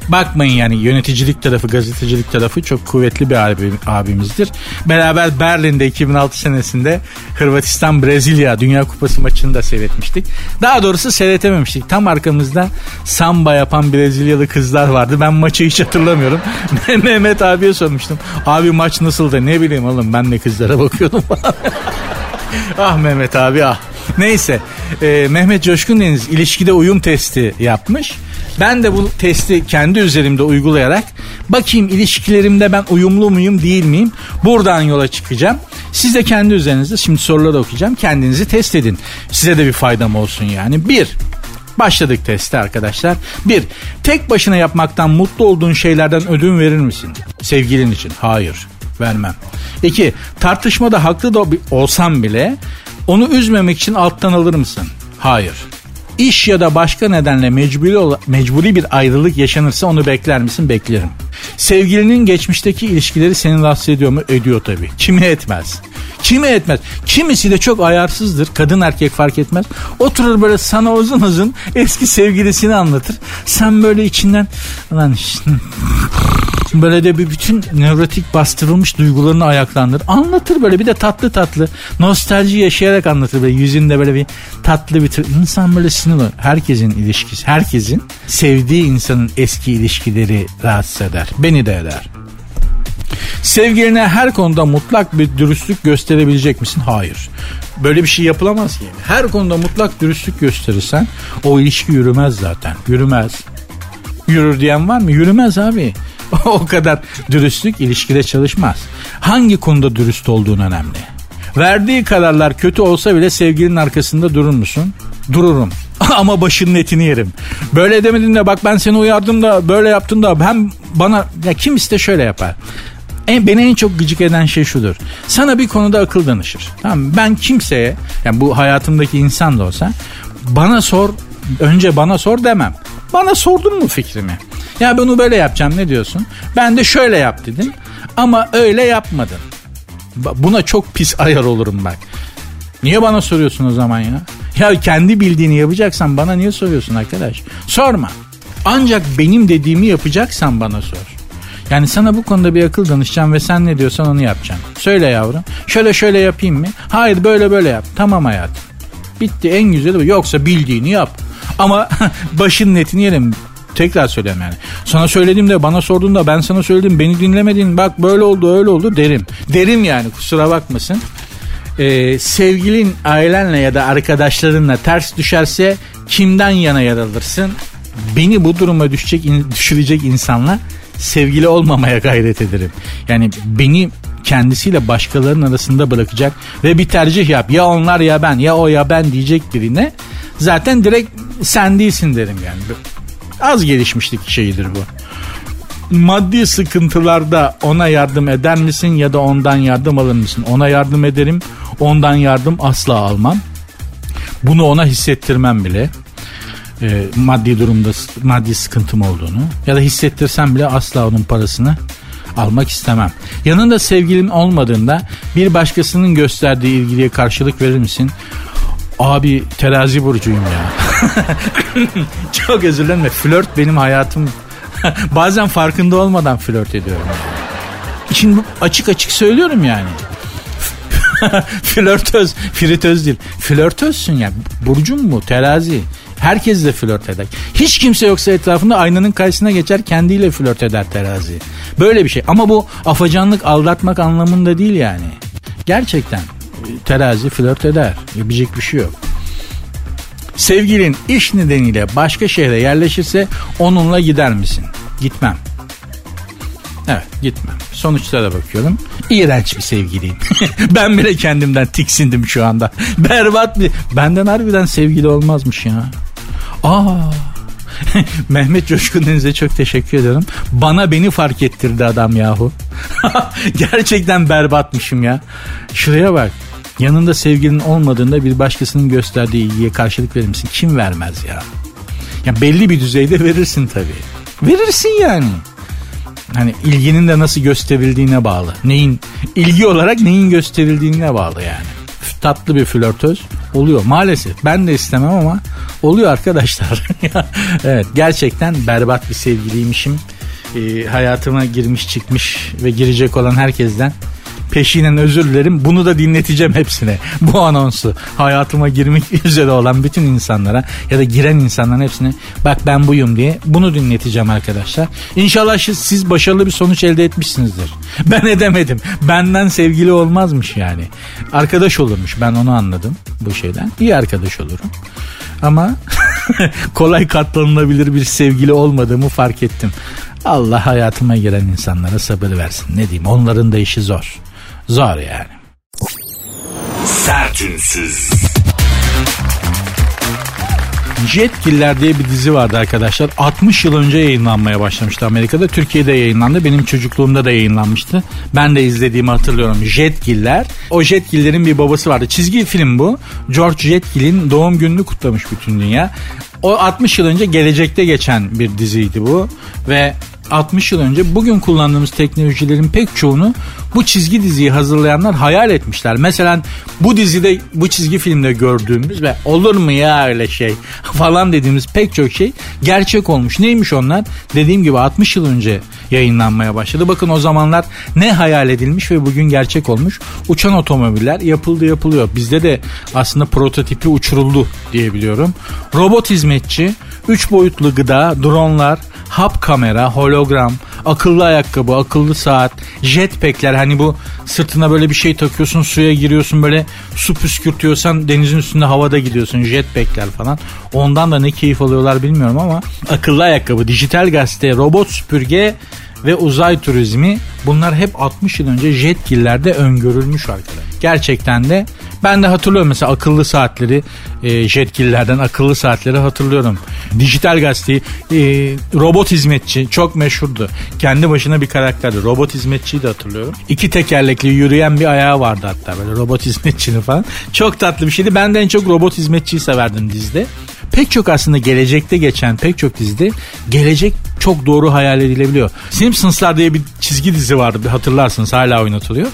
Bakmayın yani yöneticilik tarafı, gazetecilik tarafı çok kuvvetli bir abi, abimizdir. Beraber Berlin'de 2006 senesinde Hırvatistan Brezilya Dünya Kupası maçını da seyretmiştik. Daha doğrusu seyretememiştik. Tam arkamızda samba yapan Brezilyalı kızlar vardı. Ben maçı hiç hatırlamıyorum. Mehmet abiye sormuştum. Abi maç nasıldı? Ne bileyim oğlum ben de kızlara bakıyordum ah Mehmet abi ah. Neyse e, Mehmet Coşkun Deniz ilişkide uyum testi yapmış. Ben de bu testi kendi üzerimde uygulayarak bakayım ilişkilerimde ben uyumlu muyum değil miyim? Buradan yola çıkacağım. Siz de kendi üzerinizde şimdi soruları okuyacağım. Kendinizi test edin. Size de bir faydam olsun yani. Bir, Başladık testi arkadaşlar. Bir, tek başına yapmaktan mutlu olduğun şeylerden ödün verir misin? Sevgilin için. Hayır, vermem. İki, tartışmada haklı da olsam bile onu üzmemek için alttan alır mısın? Hayır. İş ya da başka nedenle mecburi, mecburi bir ayrılık yaşanırsa onu bekler misin? Beklerim. Sevgilinin geçmişteki ilişkileri seni rahatsız ediyor mu? Ediyor tabii. Kimi etmez. Kimi etmez. Kimisi de çok ayarsızdır. Kadın erkek fark etmez. Oturur böyle sana uzun uzun eski sevgilisini anlatır. Sen böyle içinden lan işte Böyle de bir bütün nevrotik bastırılmış duygularını ayaklandır. Anlatır böyle bir de tatlı tatlı. Nostalji yaşayarak anlatır böyle yüzünde böyle bir tatlı bir tır. İnsan böyle olur. Herkesin ilişkisi, herkesin sevdiği insanın eski ilişkileri rahatsız eder. Beni de eder. Sevgiline her konuda mutlak bir dürüstlük gösterebilecek misin? Hayır. Böyle bir şey yapılamaz ki. Her konuda mutlak dürüstlük gösterirsen o ilişki yürümez zaten. Yürümez. Yürür diyen var mı? Yürümez abi. o kadar dürüstlük ilişkide çalışmaz. Hangi konuda dürüst olduğun önemli. Verdiği kararlar kötü olsa bile sevgilinin arkasında durur musun? Dururum. Ama başının etini yerim. Böyle demedin de bak ben seni uyardım da böyle yaptın da hem bana ya kim iste şöyle yapar. En, beni en çok gıcık eden şey şudur. Sana bir konuda akıl danışır. Tamam Ben kimseye yani bu hayatımdaki insan da olsa bana sor önce bana sor demem. Bana sordun mu fikrimi? Ya bunu böyle yapacağım ne diyorsun? Ben de şöyle yap dedim ama öyle yapmadın. Buna çok pis ayar olurum bak. Niye bana soruyorsun o zaman ya? Ya kendi bildiğini yapacaksan bana niye soruyorsun arkadaş? Sorma. Ancak benim dediğimi yapacaksan bana sor. Yani sana bu konuda bir akıl danışacağım ve sen ne diyorsan onu yapacağım. Söyle yavrum. Şöyle şöyle yapayım mı? Hayır böyle böyle yap. Tamam hayatım. Bitti en güzeli bu. Yoksa bildiğini yap. Ama başın netini yerim. Tekrar söyleyeyim yani. Sana söylediğimde bana sorduğunda ben sana söyledim beni dinlemedin bak böyle oldu öyle oldu derim. Derim yani kusura bakmasın. Ee, sevgilin ailenle ya da arkadaşlarınla ters düşerse kimden yana yaralırsın? Beni bu duruma düşecek, düşürecek insanla sevgili olmamaya gayret ederim. Yani beni kendisiyle başkalarının arasında bırakacak ve bir tercih yap. Ya onlar ya ben ya o ya ben diyecek birine zaten direkt sen değilsin derim yani. Az gelişmişlik şeyidir bu. Maddi sıkıntılarda ona yardım eder misin ya da ondan yardım alır mısın? Ona yardım ederim, ondan yardım asla almam. Bunu ona hissettirmem bile. E, maddi durumda maddi sıkıntım olduğunu ya da hissettirsem bile asla onun parasını almak istemem. Yanında sevgilim olmadığında bir başkasının gösterdiği ilgiliye karşılık verir misin? Abi terazi burcuyum ya. Çok özür dilerim. Flört benim hayatım. Bazen farkında olmadan flört ediyorum. Şimdi açık açık söylüyorum yani. flörtöz, fritöz değil. Flörtözsün ya. Burcun mu? Terazi. Herkes de flört eder. Hiç kimse yoksa etrafında aynanın karşısına geçer kendiyle flört eder terazi. Böyle bir şey. Ama bu afacanlık aldatmak anlamında değil yani. Gerçekten terazi flört eder. Yapacak bir şey yok. Sevgilin iş nedeniyle başka şehre yerleşirse onunla gider misin? Gitmem. Evet gitmem. Sonuçlara bakıyorum. İğrenç bir sevgiliyim. ben bile kendimden tiksindim şu anda. Berbat bir... Benden harbiden sevgili olmazmış ya. Aa. Mehmet Coşkun Deniz'e çok teşekkür ediyorum. Bana beni fark ettirdi adam yahu. Gerçekten berbatmışım ya. Şuraya bak. Yanında sevgilin olmadığında bir başkasının gösterdiği ilgiye karşılık verir misin? Kim vermez ya? Ya belli bir düzeyde verirsin tabii. Verirsin yani. Hani ilginin de nasıl gösterildiğine bağlı. Neyin ilgi olarak neyin gösterildiğine bağlı yani. Tatlı bir flörtöz oluyor maalesef. Ben de istemem ama oluyor arkadaşlar. evet gerçekten berbat bir sevgiliymişim. Ee, hayatıma girmiş çıkmış ve girecek olan herkesten peşinen özür dilerim. Bunu da dinleteceğim hepsine. Bu anonsu hayatıma girmek üzere olan bütün insanlara ya da giren insanların hepsine bak ben buyum diye bunu dinleteceğim arkadaşlar. İnşallah siz başarılı bir sonuç elde etmişsinizdir. Ben edemedim. Benden sevgili olmazmış yani. Arkadaş olurmuş. Ben onu anladım bu şeyden. İyi arkadaş olurum. Ama kolay katlanılabilir bir sevgili olmadığımı fark ettim. Allah hayatıma giren insanlara sabır versin. Ne diyeyim onların da işi zor. Zor yani. Sertünsüz. Jetgiller diye bir dizi vardı arkadaşlar. 60 yıl önce yayınlanmaya başlamıştı Amerika'da. Türkiye'de yayınlandı. Benim çocukluğumda da yayınlanmıştı. Ben de izlediğimi hatırlıyorum. Jetgiller. O Jetgiller'in bir babası vardı. Çizgi film bu. George Jetgill'in doğum gününü kutlamış bütün dünya. O 60 yıl önce gelecekte geçen bir diziydi bu. Ve 60 yıl önce bugün kullandığımız teknolojilerin pek çoğunu bu çizgi diziyi hazırlayanlar hayal etmişler. Mesela bu dizide bu çizgi filmde gördüğümüz ve olur mu ya öyle şey falan dediğimiz pek çok şey gerçek olmuş. Neymiş onlar? Dediğim gibi 60 yıl önce yayınlanmaya başladı. Bakın o zamanlar ne hayal edilmiş ve bugün gerçek olmuş. Uçan otomobiller yapıldı yapılıyor. Bizde de aslında prototipi uçuruldu diyebiliyorum. Robot hizmetçi, 3 boyutlu gıda, dronlar, hap kamera, hologram, akıllı ayakkabı, akıllı saat, jetpackler hani bu sırtına böyle bir şey takıyorsun suya giriyorsun böyle su püskürtüyorsan denizin üstünde havada gidiyorsun jetpackler falan. Ondan da ne keyif alıyorlar bilmiyorum ama akıllı ayakkabı, dijital gazete, robot süpürge ve uzay turizmi bunlar hep 60 yıl önce jetgillerde öngörülmüş arkadaşlar. Gerçekten de ben de hatırlıyorum mesela akıllı saatleri e, jetgillerden akıllı saatleri hatırlıyorum. Dijital gazeteyi e, robot hizmetçi çok meşhurdu. Kendi başına bir karakterdi. Robot hizmetçiyi de hatırlıyorum. İki tekerlekli yürüyen bir ayağı vardı hatta böyle robot hizmetçinin falan. Çok tatlı bir şeydi. Ben de en çok robot hizmetçiyi severdim dizide pek çok aslında gelecekte geçen pek çok dizide gelecek çok doğru hayal edilebiliyor. Simpsonslar diye bir çizgi dizi vardı hatırlarsınız hala oynatılıyor.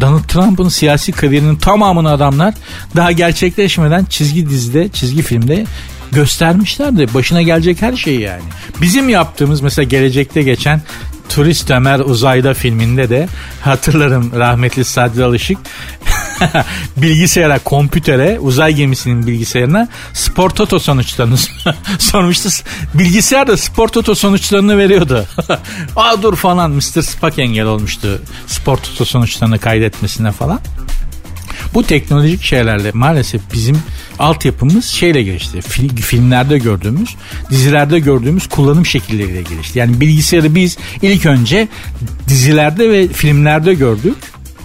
Donald Trump'ın siyasi kariyerinin tamamını adamlar daha gerçekleşmeden çizgi dizide, çizgi filmde göstermişlerdi. Başına gelecek her şeyi yani. Bizim yaptığımız mesela gelecekte geçen Turist Ömer Uzayda filminde de hatırlarım rahmetli Sadri Alışık bilgisayara, kompütere, uzay gemisinin bilgisayarına spor toto sonuçlarını sormuştu. Bilgisayar da spor toto sonuçlarını veriyordu. Aa dur falan Mr. Spock engel olmuştu spor toto sonuçlarını kaydetmesine falan. Bu teknolojik şeylerle maalesef bizim altyapımız şeyle gelişti. Fil, filmlerde gördüğümüz, dizilerde gördüğümüz kullanım şekilleriyle gelişti. Yani bilgisayarı biz ilk önce dizilerde ve filmlerde gördük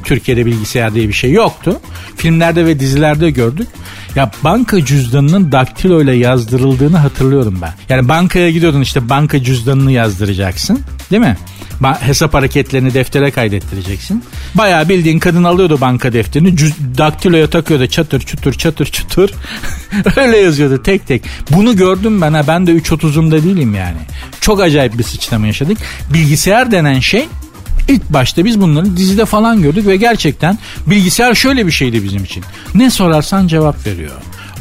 Türkiye'de bilgisayar diye bir şey yoktu. Filmlerde ve dizilerde gördük. Ya banka cüzdanının daktilo ile yazdırıldığını hatırlıyorum ben. Yani bankaya gidiyordun işte banka cüzdanını yazdıracaksın. Değil mi? Ba- hesap hareketlerini deftere kaydettireceksin. Bayağı bildiğin kadın alıyordu banka defterini. Cüz- daktiloya takıyordu çatır çutur çatır çutur. Öyle yazıyordu tek tek. Bunu gördüm ben ha ben de 3.30'umda değilim yani. Çok acayip bir sıçrama yaşadık. Bilgisayar denen şey İlk başta biz bunları dizide falan gördük ve gerçekten bilgisayar şöyle bir şeydi bizim için. Ne sorarsan cevap veriyor.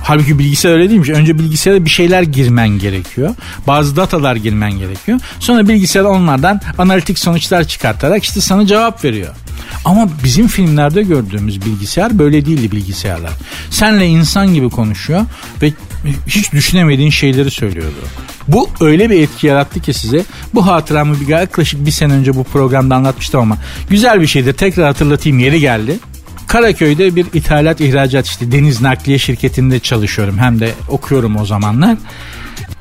Halbuki bilgisayar öyle değilmiş. Önce bilgisayara bir şeyler girmen gerekiyor. Bazı datalar girmen gerekiyor. Sonra bilgisayar onlardan analitik sonuçlar çıkartarak işte sana cevap veriyor. Ama bizim filmlerde gördüğümüz bilgisayar böyle değildi bilgisayarlar. Senle insan gibi konuşuyor ve hiç düşünemediğin şeyleri söylüyordu. Bu öyle bir etki yarattı ki size. Bu hatıramı bir yaklaşık bir sene önce bu programda anlatmıştım ama güzel bir şeydir. Tekrar hatırlatayım yeri geldi. Karaköy'de bir ithalat ihracat işte deniz nakliye şirketinde çalışıyorum. Hem de okuyorum o zamanlar.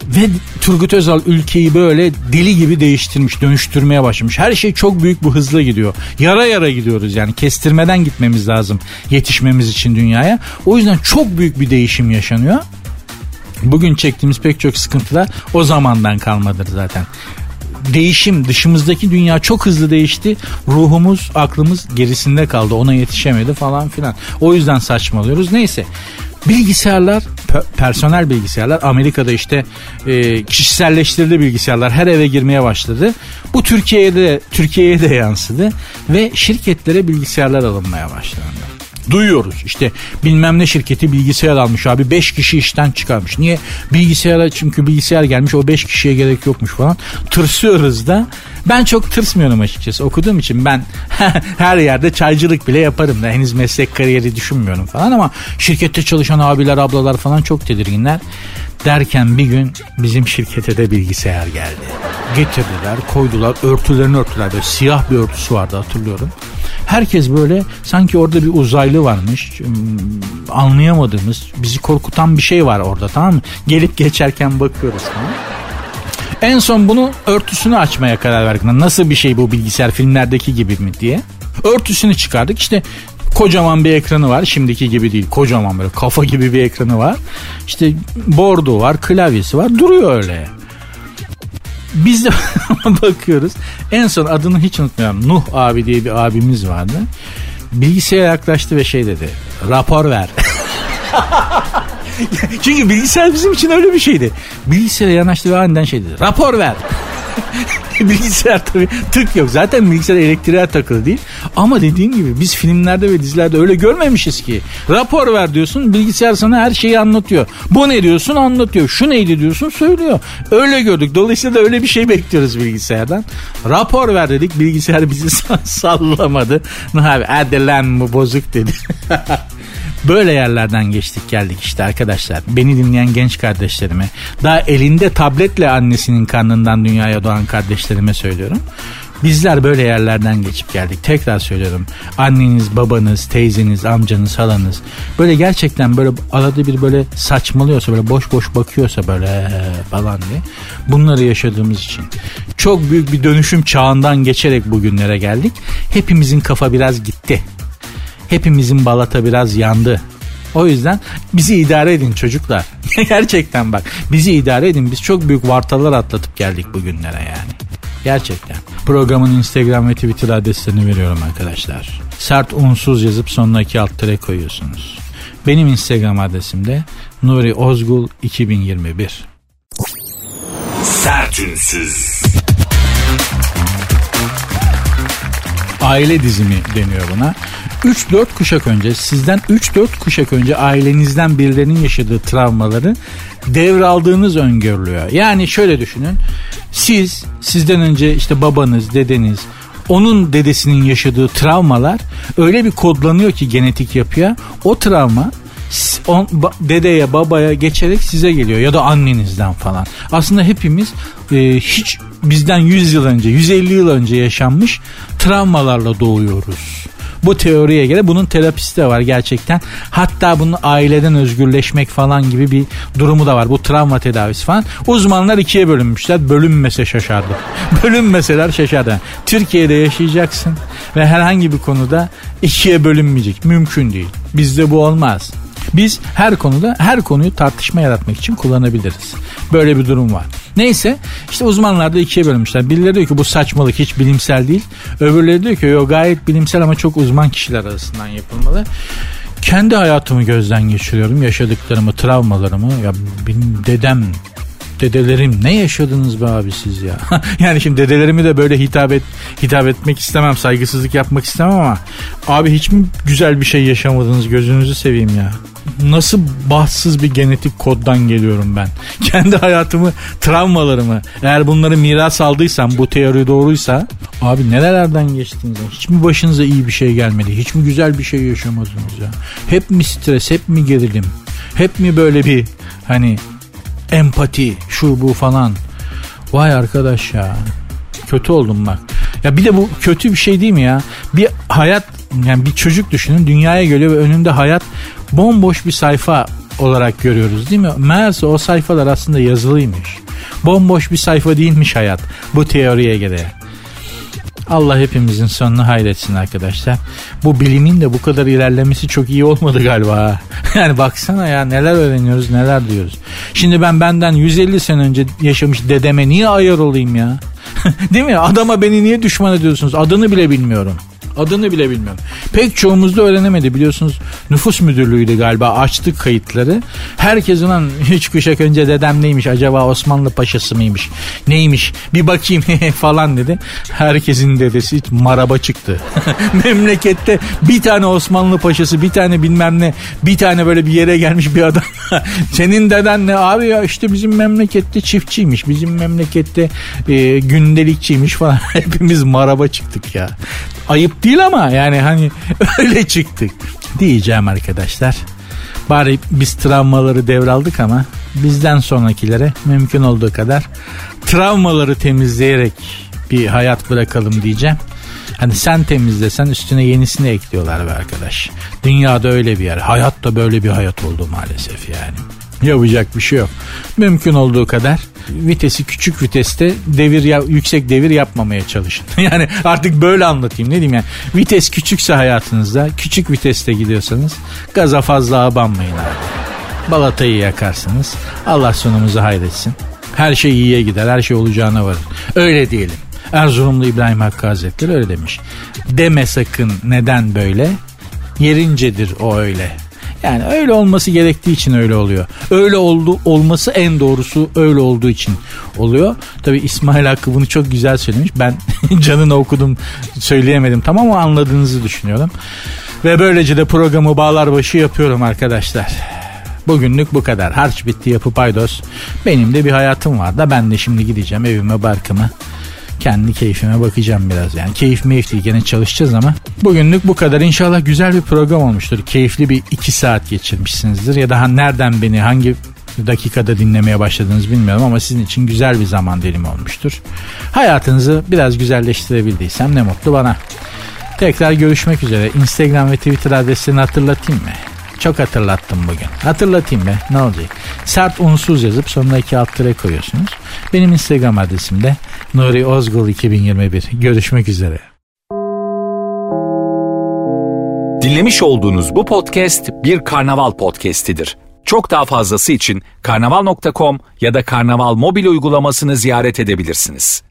Ve Turgut Özal ülkeyi böyle deli gibi değiştirmiş, dönüştürmeye başlamış. Her şey çok büyük bu hızla gidiyor. Yara yara gidiyoruz yani kestirmeden gitmemiz lazım yetişmemiz için dünyaya. O yüzden çok büyük bir değişim yaşanıyor. Bugün çektiğimiz pek çok sıkıntılar o zamandan kalmadır zaten değişim dışımızdaki dünya çok hızlı değişti. Ruhumuz, aklımız gerisinde kaldı. Ona yetişemedi falan filan. O yüzden saçmalıyoruz. Neyse. Bilgisayarlar, personel bilgisayarlar Amerika'da işte e, kişiselleştirildi bilgisayarlar her eve girmeye başladı. Bu Türkiye'ye de Türkiye'ye de yansıdı ve şirketlere bilgisayarlar alınmaya başlandı. Duyuyoruz işte bilmem ne şirketi bilgisayar almış abi 5 kişi işten çıkarmış. Niye? Bilgisayara çünkü bilgisayar gelmiş o 5 kişiye gerek yokmuş falan. Tırsıyoruz da. Ben çok tırsmıyorum açıkçası okuduğum için ben her yerde çaycılık bile yaparım da henüz meslek kariyeri düşünmüyorum falan ama şirkette çalışan abiler ablalar falan çok tedirginler. Derken bir gün bizim şirkete de bilgisayar geldi. Getirdiler koydular örtülerini örtüler böyle siyah bir örtüsü vardı hatırlıyorum. Herkes böyle sanki orada bir uzaylı varmış. Anlayamadığımız, bizi korkutan bir şey var orada tamam mı? Gelip geçerken bakıyoruz falan. En son bunu örtüsünü açmaya karar verdik. Nasıl bir şey bu bilgisayar filmlerdeki gibi mi diye. Örtüsünü çıkardık. İşte kocaman bir ekranı var. Şimdiki gibi değil. Kocaman böyle kafa gibi bir ekranı var. İşte bordo var, klavyesi var. Duruyor öyle. Biz de bakıyoruz. En son adını hiç unutmuyorum. Nuh abi diye bir abimiz vardı. Bilgisayara yaklaştı ve şey dedi. Rapor ver. Çünkü bilgisayar bizim için öyle bir şeydi. Bilgisayara yanaştı ve aniden şey dedi. Rapor ver. bilgisayar tabii tık yok. Zaten bilgisayar elektriğe takılı değil. Ama dediğim gibi biz filmlerde ve dizilerde öyle görmemişiz ki. Rapor ver diyorsun bilgisayar sana her şeyi anlatıyor. Bu ne diyorsun anlatıyor. Şu neydi diyorsun söylüyor. Öyle gördük. Dolayısıyla da öyle bir şey bekliyoruz bilgisayardan. Rapor ver dedik bilgisayar bizi sallamadı. Abi hadi lan bu bozuk dedi. Böyle yerlerden geçtik geldik işte arkadaşlar. Beni dinleyen genç kardeşlerime, daha elinde tabletle annesinin karnından dünyaya doğan kardeşlerime söylüyorum. Bizler böyle yerlerden geçip geldik. Tekrar söylüyorum. Anneniz, babanız, teyzeniz, amcanız, halanız böyle gerçekten böyle arada bir böyle saçmalıyorsa böyle boş boş bakıyorsa böyle falan diye bunları yaşadığımız için çok büyük bir dönüşüm çağından geçerek bugünlere geldik. Hepimizin kafa biraz gitti hepimizin balata biraz yandı. O yüzden bizi idare edin çocuklar. Gerçekten bak bizi idare edin. Biz çok büyük vartalar atlatıp geldik bugünlere yani. Gerçekten. Programın Instagram ve Twitter adreslerini veriyorum arkadaşlar. Sert unsuz yazıp sonuna iki alt tere koyuyorsunuz. Benim Instagram adresim de Nuri Ozgul 2021. Sertünsüz. Aile dizimi deniyor buna. 3-4 kuşak önce sizden 3-4 kuşak önce ailenizden birilerinin yaşadığı travmaları devraldığınız öngörülüyor. Yani şöyle düşünün. Siz sizden önce işte babanız, dedeniz, onun dedesinin yaşadığı travmalar öyle bir kodlanıyor ki genetik yapıya. O travma on, ba, dedeye babaya geçerek size geliyor ya da annenizden falan. Aslında hepimiz e, hiç bizden 100 yıl önce 150 yıl önce yaşanmış travmalarla doğuyoruz. Bu teoriye göre bunun terapisti de var gerçekten. Hatta bunun aileden özgürleşmek falan gibi bir durumu da var. Bu travma tedavisi falan. Uzmanlar ikiye bölünmüşler. Bölünmese şaşardı. Bölünmeseler şaşardı. Türkiye'de yaşayacaksın ve herhangi bir konuda ikiye bölünmeyecek. Mümkün değil. Bizde bu olmaz. Biz her konuda her konuyu tartışma yaratmak için kullanabiliriz. Böyle bir durum var. Neyse işte uzmanlar da ikiye bölmüşler. Birileri diyor ki bu saçmalık hiç bilimsel değil. Öbürleri diyor ki yo gayet bilimsel ama çok uzman kişiler arasından yapılmalı. Kendi hayatımı gözden geçiriyorum. Yaşadıklarımı, travmalarımı. Ya benim dedem dedelerim ne yaşadınız be abi siz ya? yani şimdi dedelerimi de böyle hitap et hitap etmek istemem, saygısızlık yapmak istemem ama abi hiç mi güzel bir şey yaşamadınız gözünüzü seveyim ya? Nasıl bahtsız bir genetik koddan geliyorum ben? Kendi hayatımı, travmalarımı eğer bunları miras aldıysam bu teori doğruysa abi nerelerden geçtiniz? Hiç mi başınıza iyi bir şey gelmedi? Hiç mi güzel bir şey yaşamadınız ya? Hep mi stres, hep mi gerilim? Hep mi böyle bir hani empati şu bu falan. Vay arkadaş ya. Kötü oldum bak. Ya bir de bu kötü bir şey değil mi ya? Bir hayat yani bir çocuk düşünün dünyaya geliyor ve önünde hayat bomboş bir sayfa olarak görüyoruz değil mi? Meğerse o sayfalar aslında yazılıymış. Bomboş bir sayfa değilmiş hayat bu teoriye göre. Allah hepimizin sonunu hayretsin arkadaşlar. Bu bilimin de bu kadar ilerlemesi çok iyi olmadı galiba. Yani baksana ya neler öğreniyoruz neler diyoruz. Şimdi ben benden 150 sene önce yaşamış dedeme niye ayar olayım ya? Değil mi? Adama beni niye düşman ediyorsunuz? Adını bile bilmiyorum. Adını bile bilmiyorum. Pek çoğumuz da öğrenemedi biliyorsunuz. Nüfus müdürlüğüydü galiba açtık kayıtları. Herkes ulan hiç kuşak önce dedem neymiş acaba Osmanlı paşası mıymış neymiş bir bakayım falan dedi. Herkesin dedesi maraba çıktı. Memlekette bir tane Osmanlı paşası bir tane bilmem ne bir tane böyle bir yere gelmiş bir adam. Senin deden ne abi ya işte bizim memlekette çiftçiymiş bizim memlekette e, gündelikçiymiş falan. Hepimiz maraba çıktık ya. Ayıp değil ama yani hani öyle çıktık diyeceğim arkadaşlar. Bari biz travmaları devraldık ama bizden sonrakilere mümkün olduğu kadar travmaları temizleyerek bir hayat bırakalım diyeceğim. Hani sen temizlesen üstüne yenisini ekliyorlar be arkadaş. Dünyada öyle bir yer. Hayat da böyle bir hayat oldu maalesef yani. Yapacak bir şey yok. Mümkün olduğu kadar vitesi küçük viteste devir ya, yüksek devir yapmamaya çalışın. yani artık böyle anlatayım ne diyeyim yani. Vites küçükse hayatınızda küçük viteste gidiyorsanız gaza fazla abanmayın abi. Balatayı yakarsınız. Allah sonumuzu hayretsin. Her şey iyiye gider. Her şey olacağına varır. Öyle diyelim. Erzurumlu İbrahim Hakkı Hazretleri öyle demiş. Deme sakın neden böyle? Yerincedir o öyle. Yani öyle olması gerektiği için öyle oluyor. Öyle oldu olması en doğrusu öyle olduğu için oluyor. Tabi İsmail Hakkı bunu çok güzel söylemiş. Ben canını okudum söyleyemedim tamam ama anladığınızı düşünüyorum. Ve böylece de programı bağlar başı yapıyorum arkadaşlar. Bugünlük bu kadar. Harç bitti yapı paydos. Benim de bir hayatım var da ben de şimdi gideceğim evime barkımı kendi keyfime bakacağım biraz yani. Keyif meyif değil gene çalışacağız ama. Bugünlük bu kadar. İnşallah güzel bir program olmuştur. Keyifli bir iki saat geçirmişsinizdir. Ya da nereden beni hangi dakikada dinlemeye başladınız bilmiyorum ama sizin için güzel bir zaman dilimi olmuştur. Hayatınızı biraz güzelleştirebildiysem ne mutlu bana. Tekrar görüşmek üzere. Instagram ve Twitter adreslerini hatırlatayım mı? Çok hatırlattım bugün. Hatırlatayım be ne olacak? Sert unsuz yazıp sonuna iki alt koyuyorsunuz. Benim Instagram adresim de Nuri Ozgul 2021. Görüşmek üzere. Dinlemiş olduğunuz bu podcast bir karnaval podcastidir. Çok daha fazlası için karnaval.com ya da karnaval mobil uygulamasını ziyaret edebilirsiniz.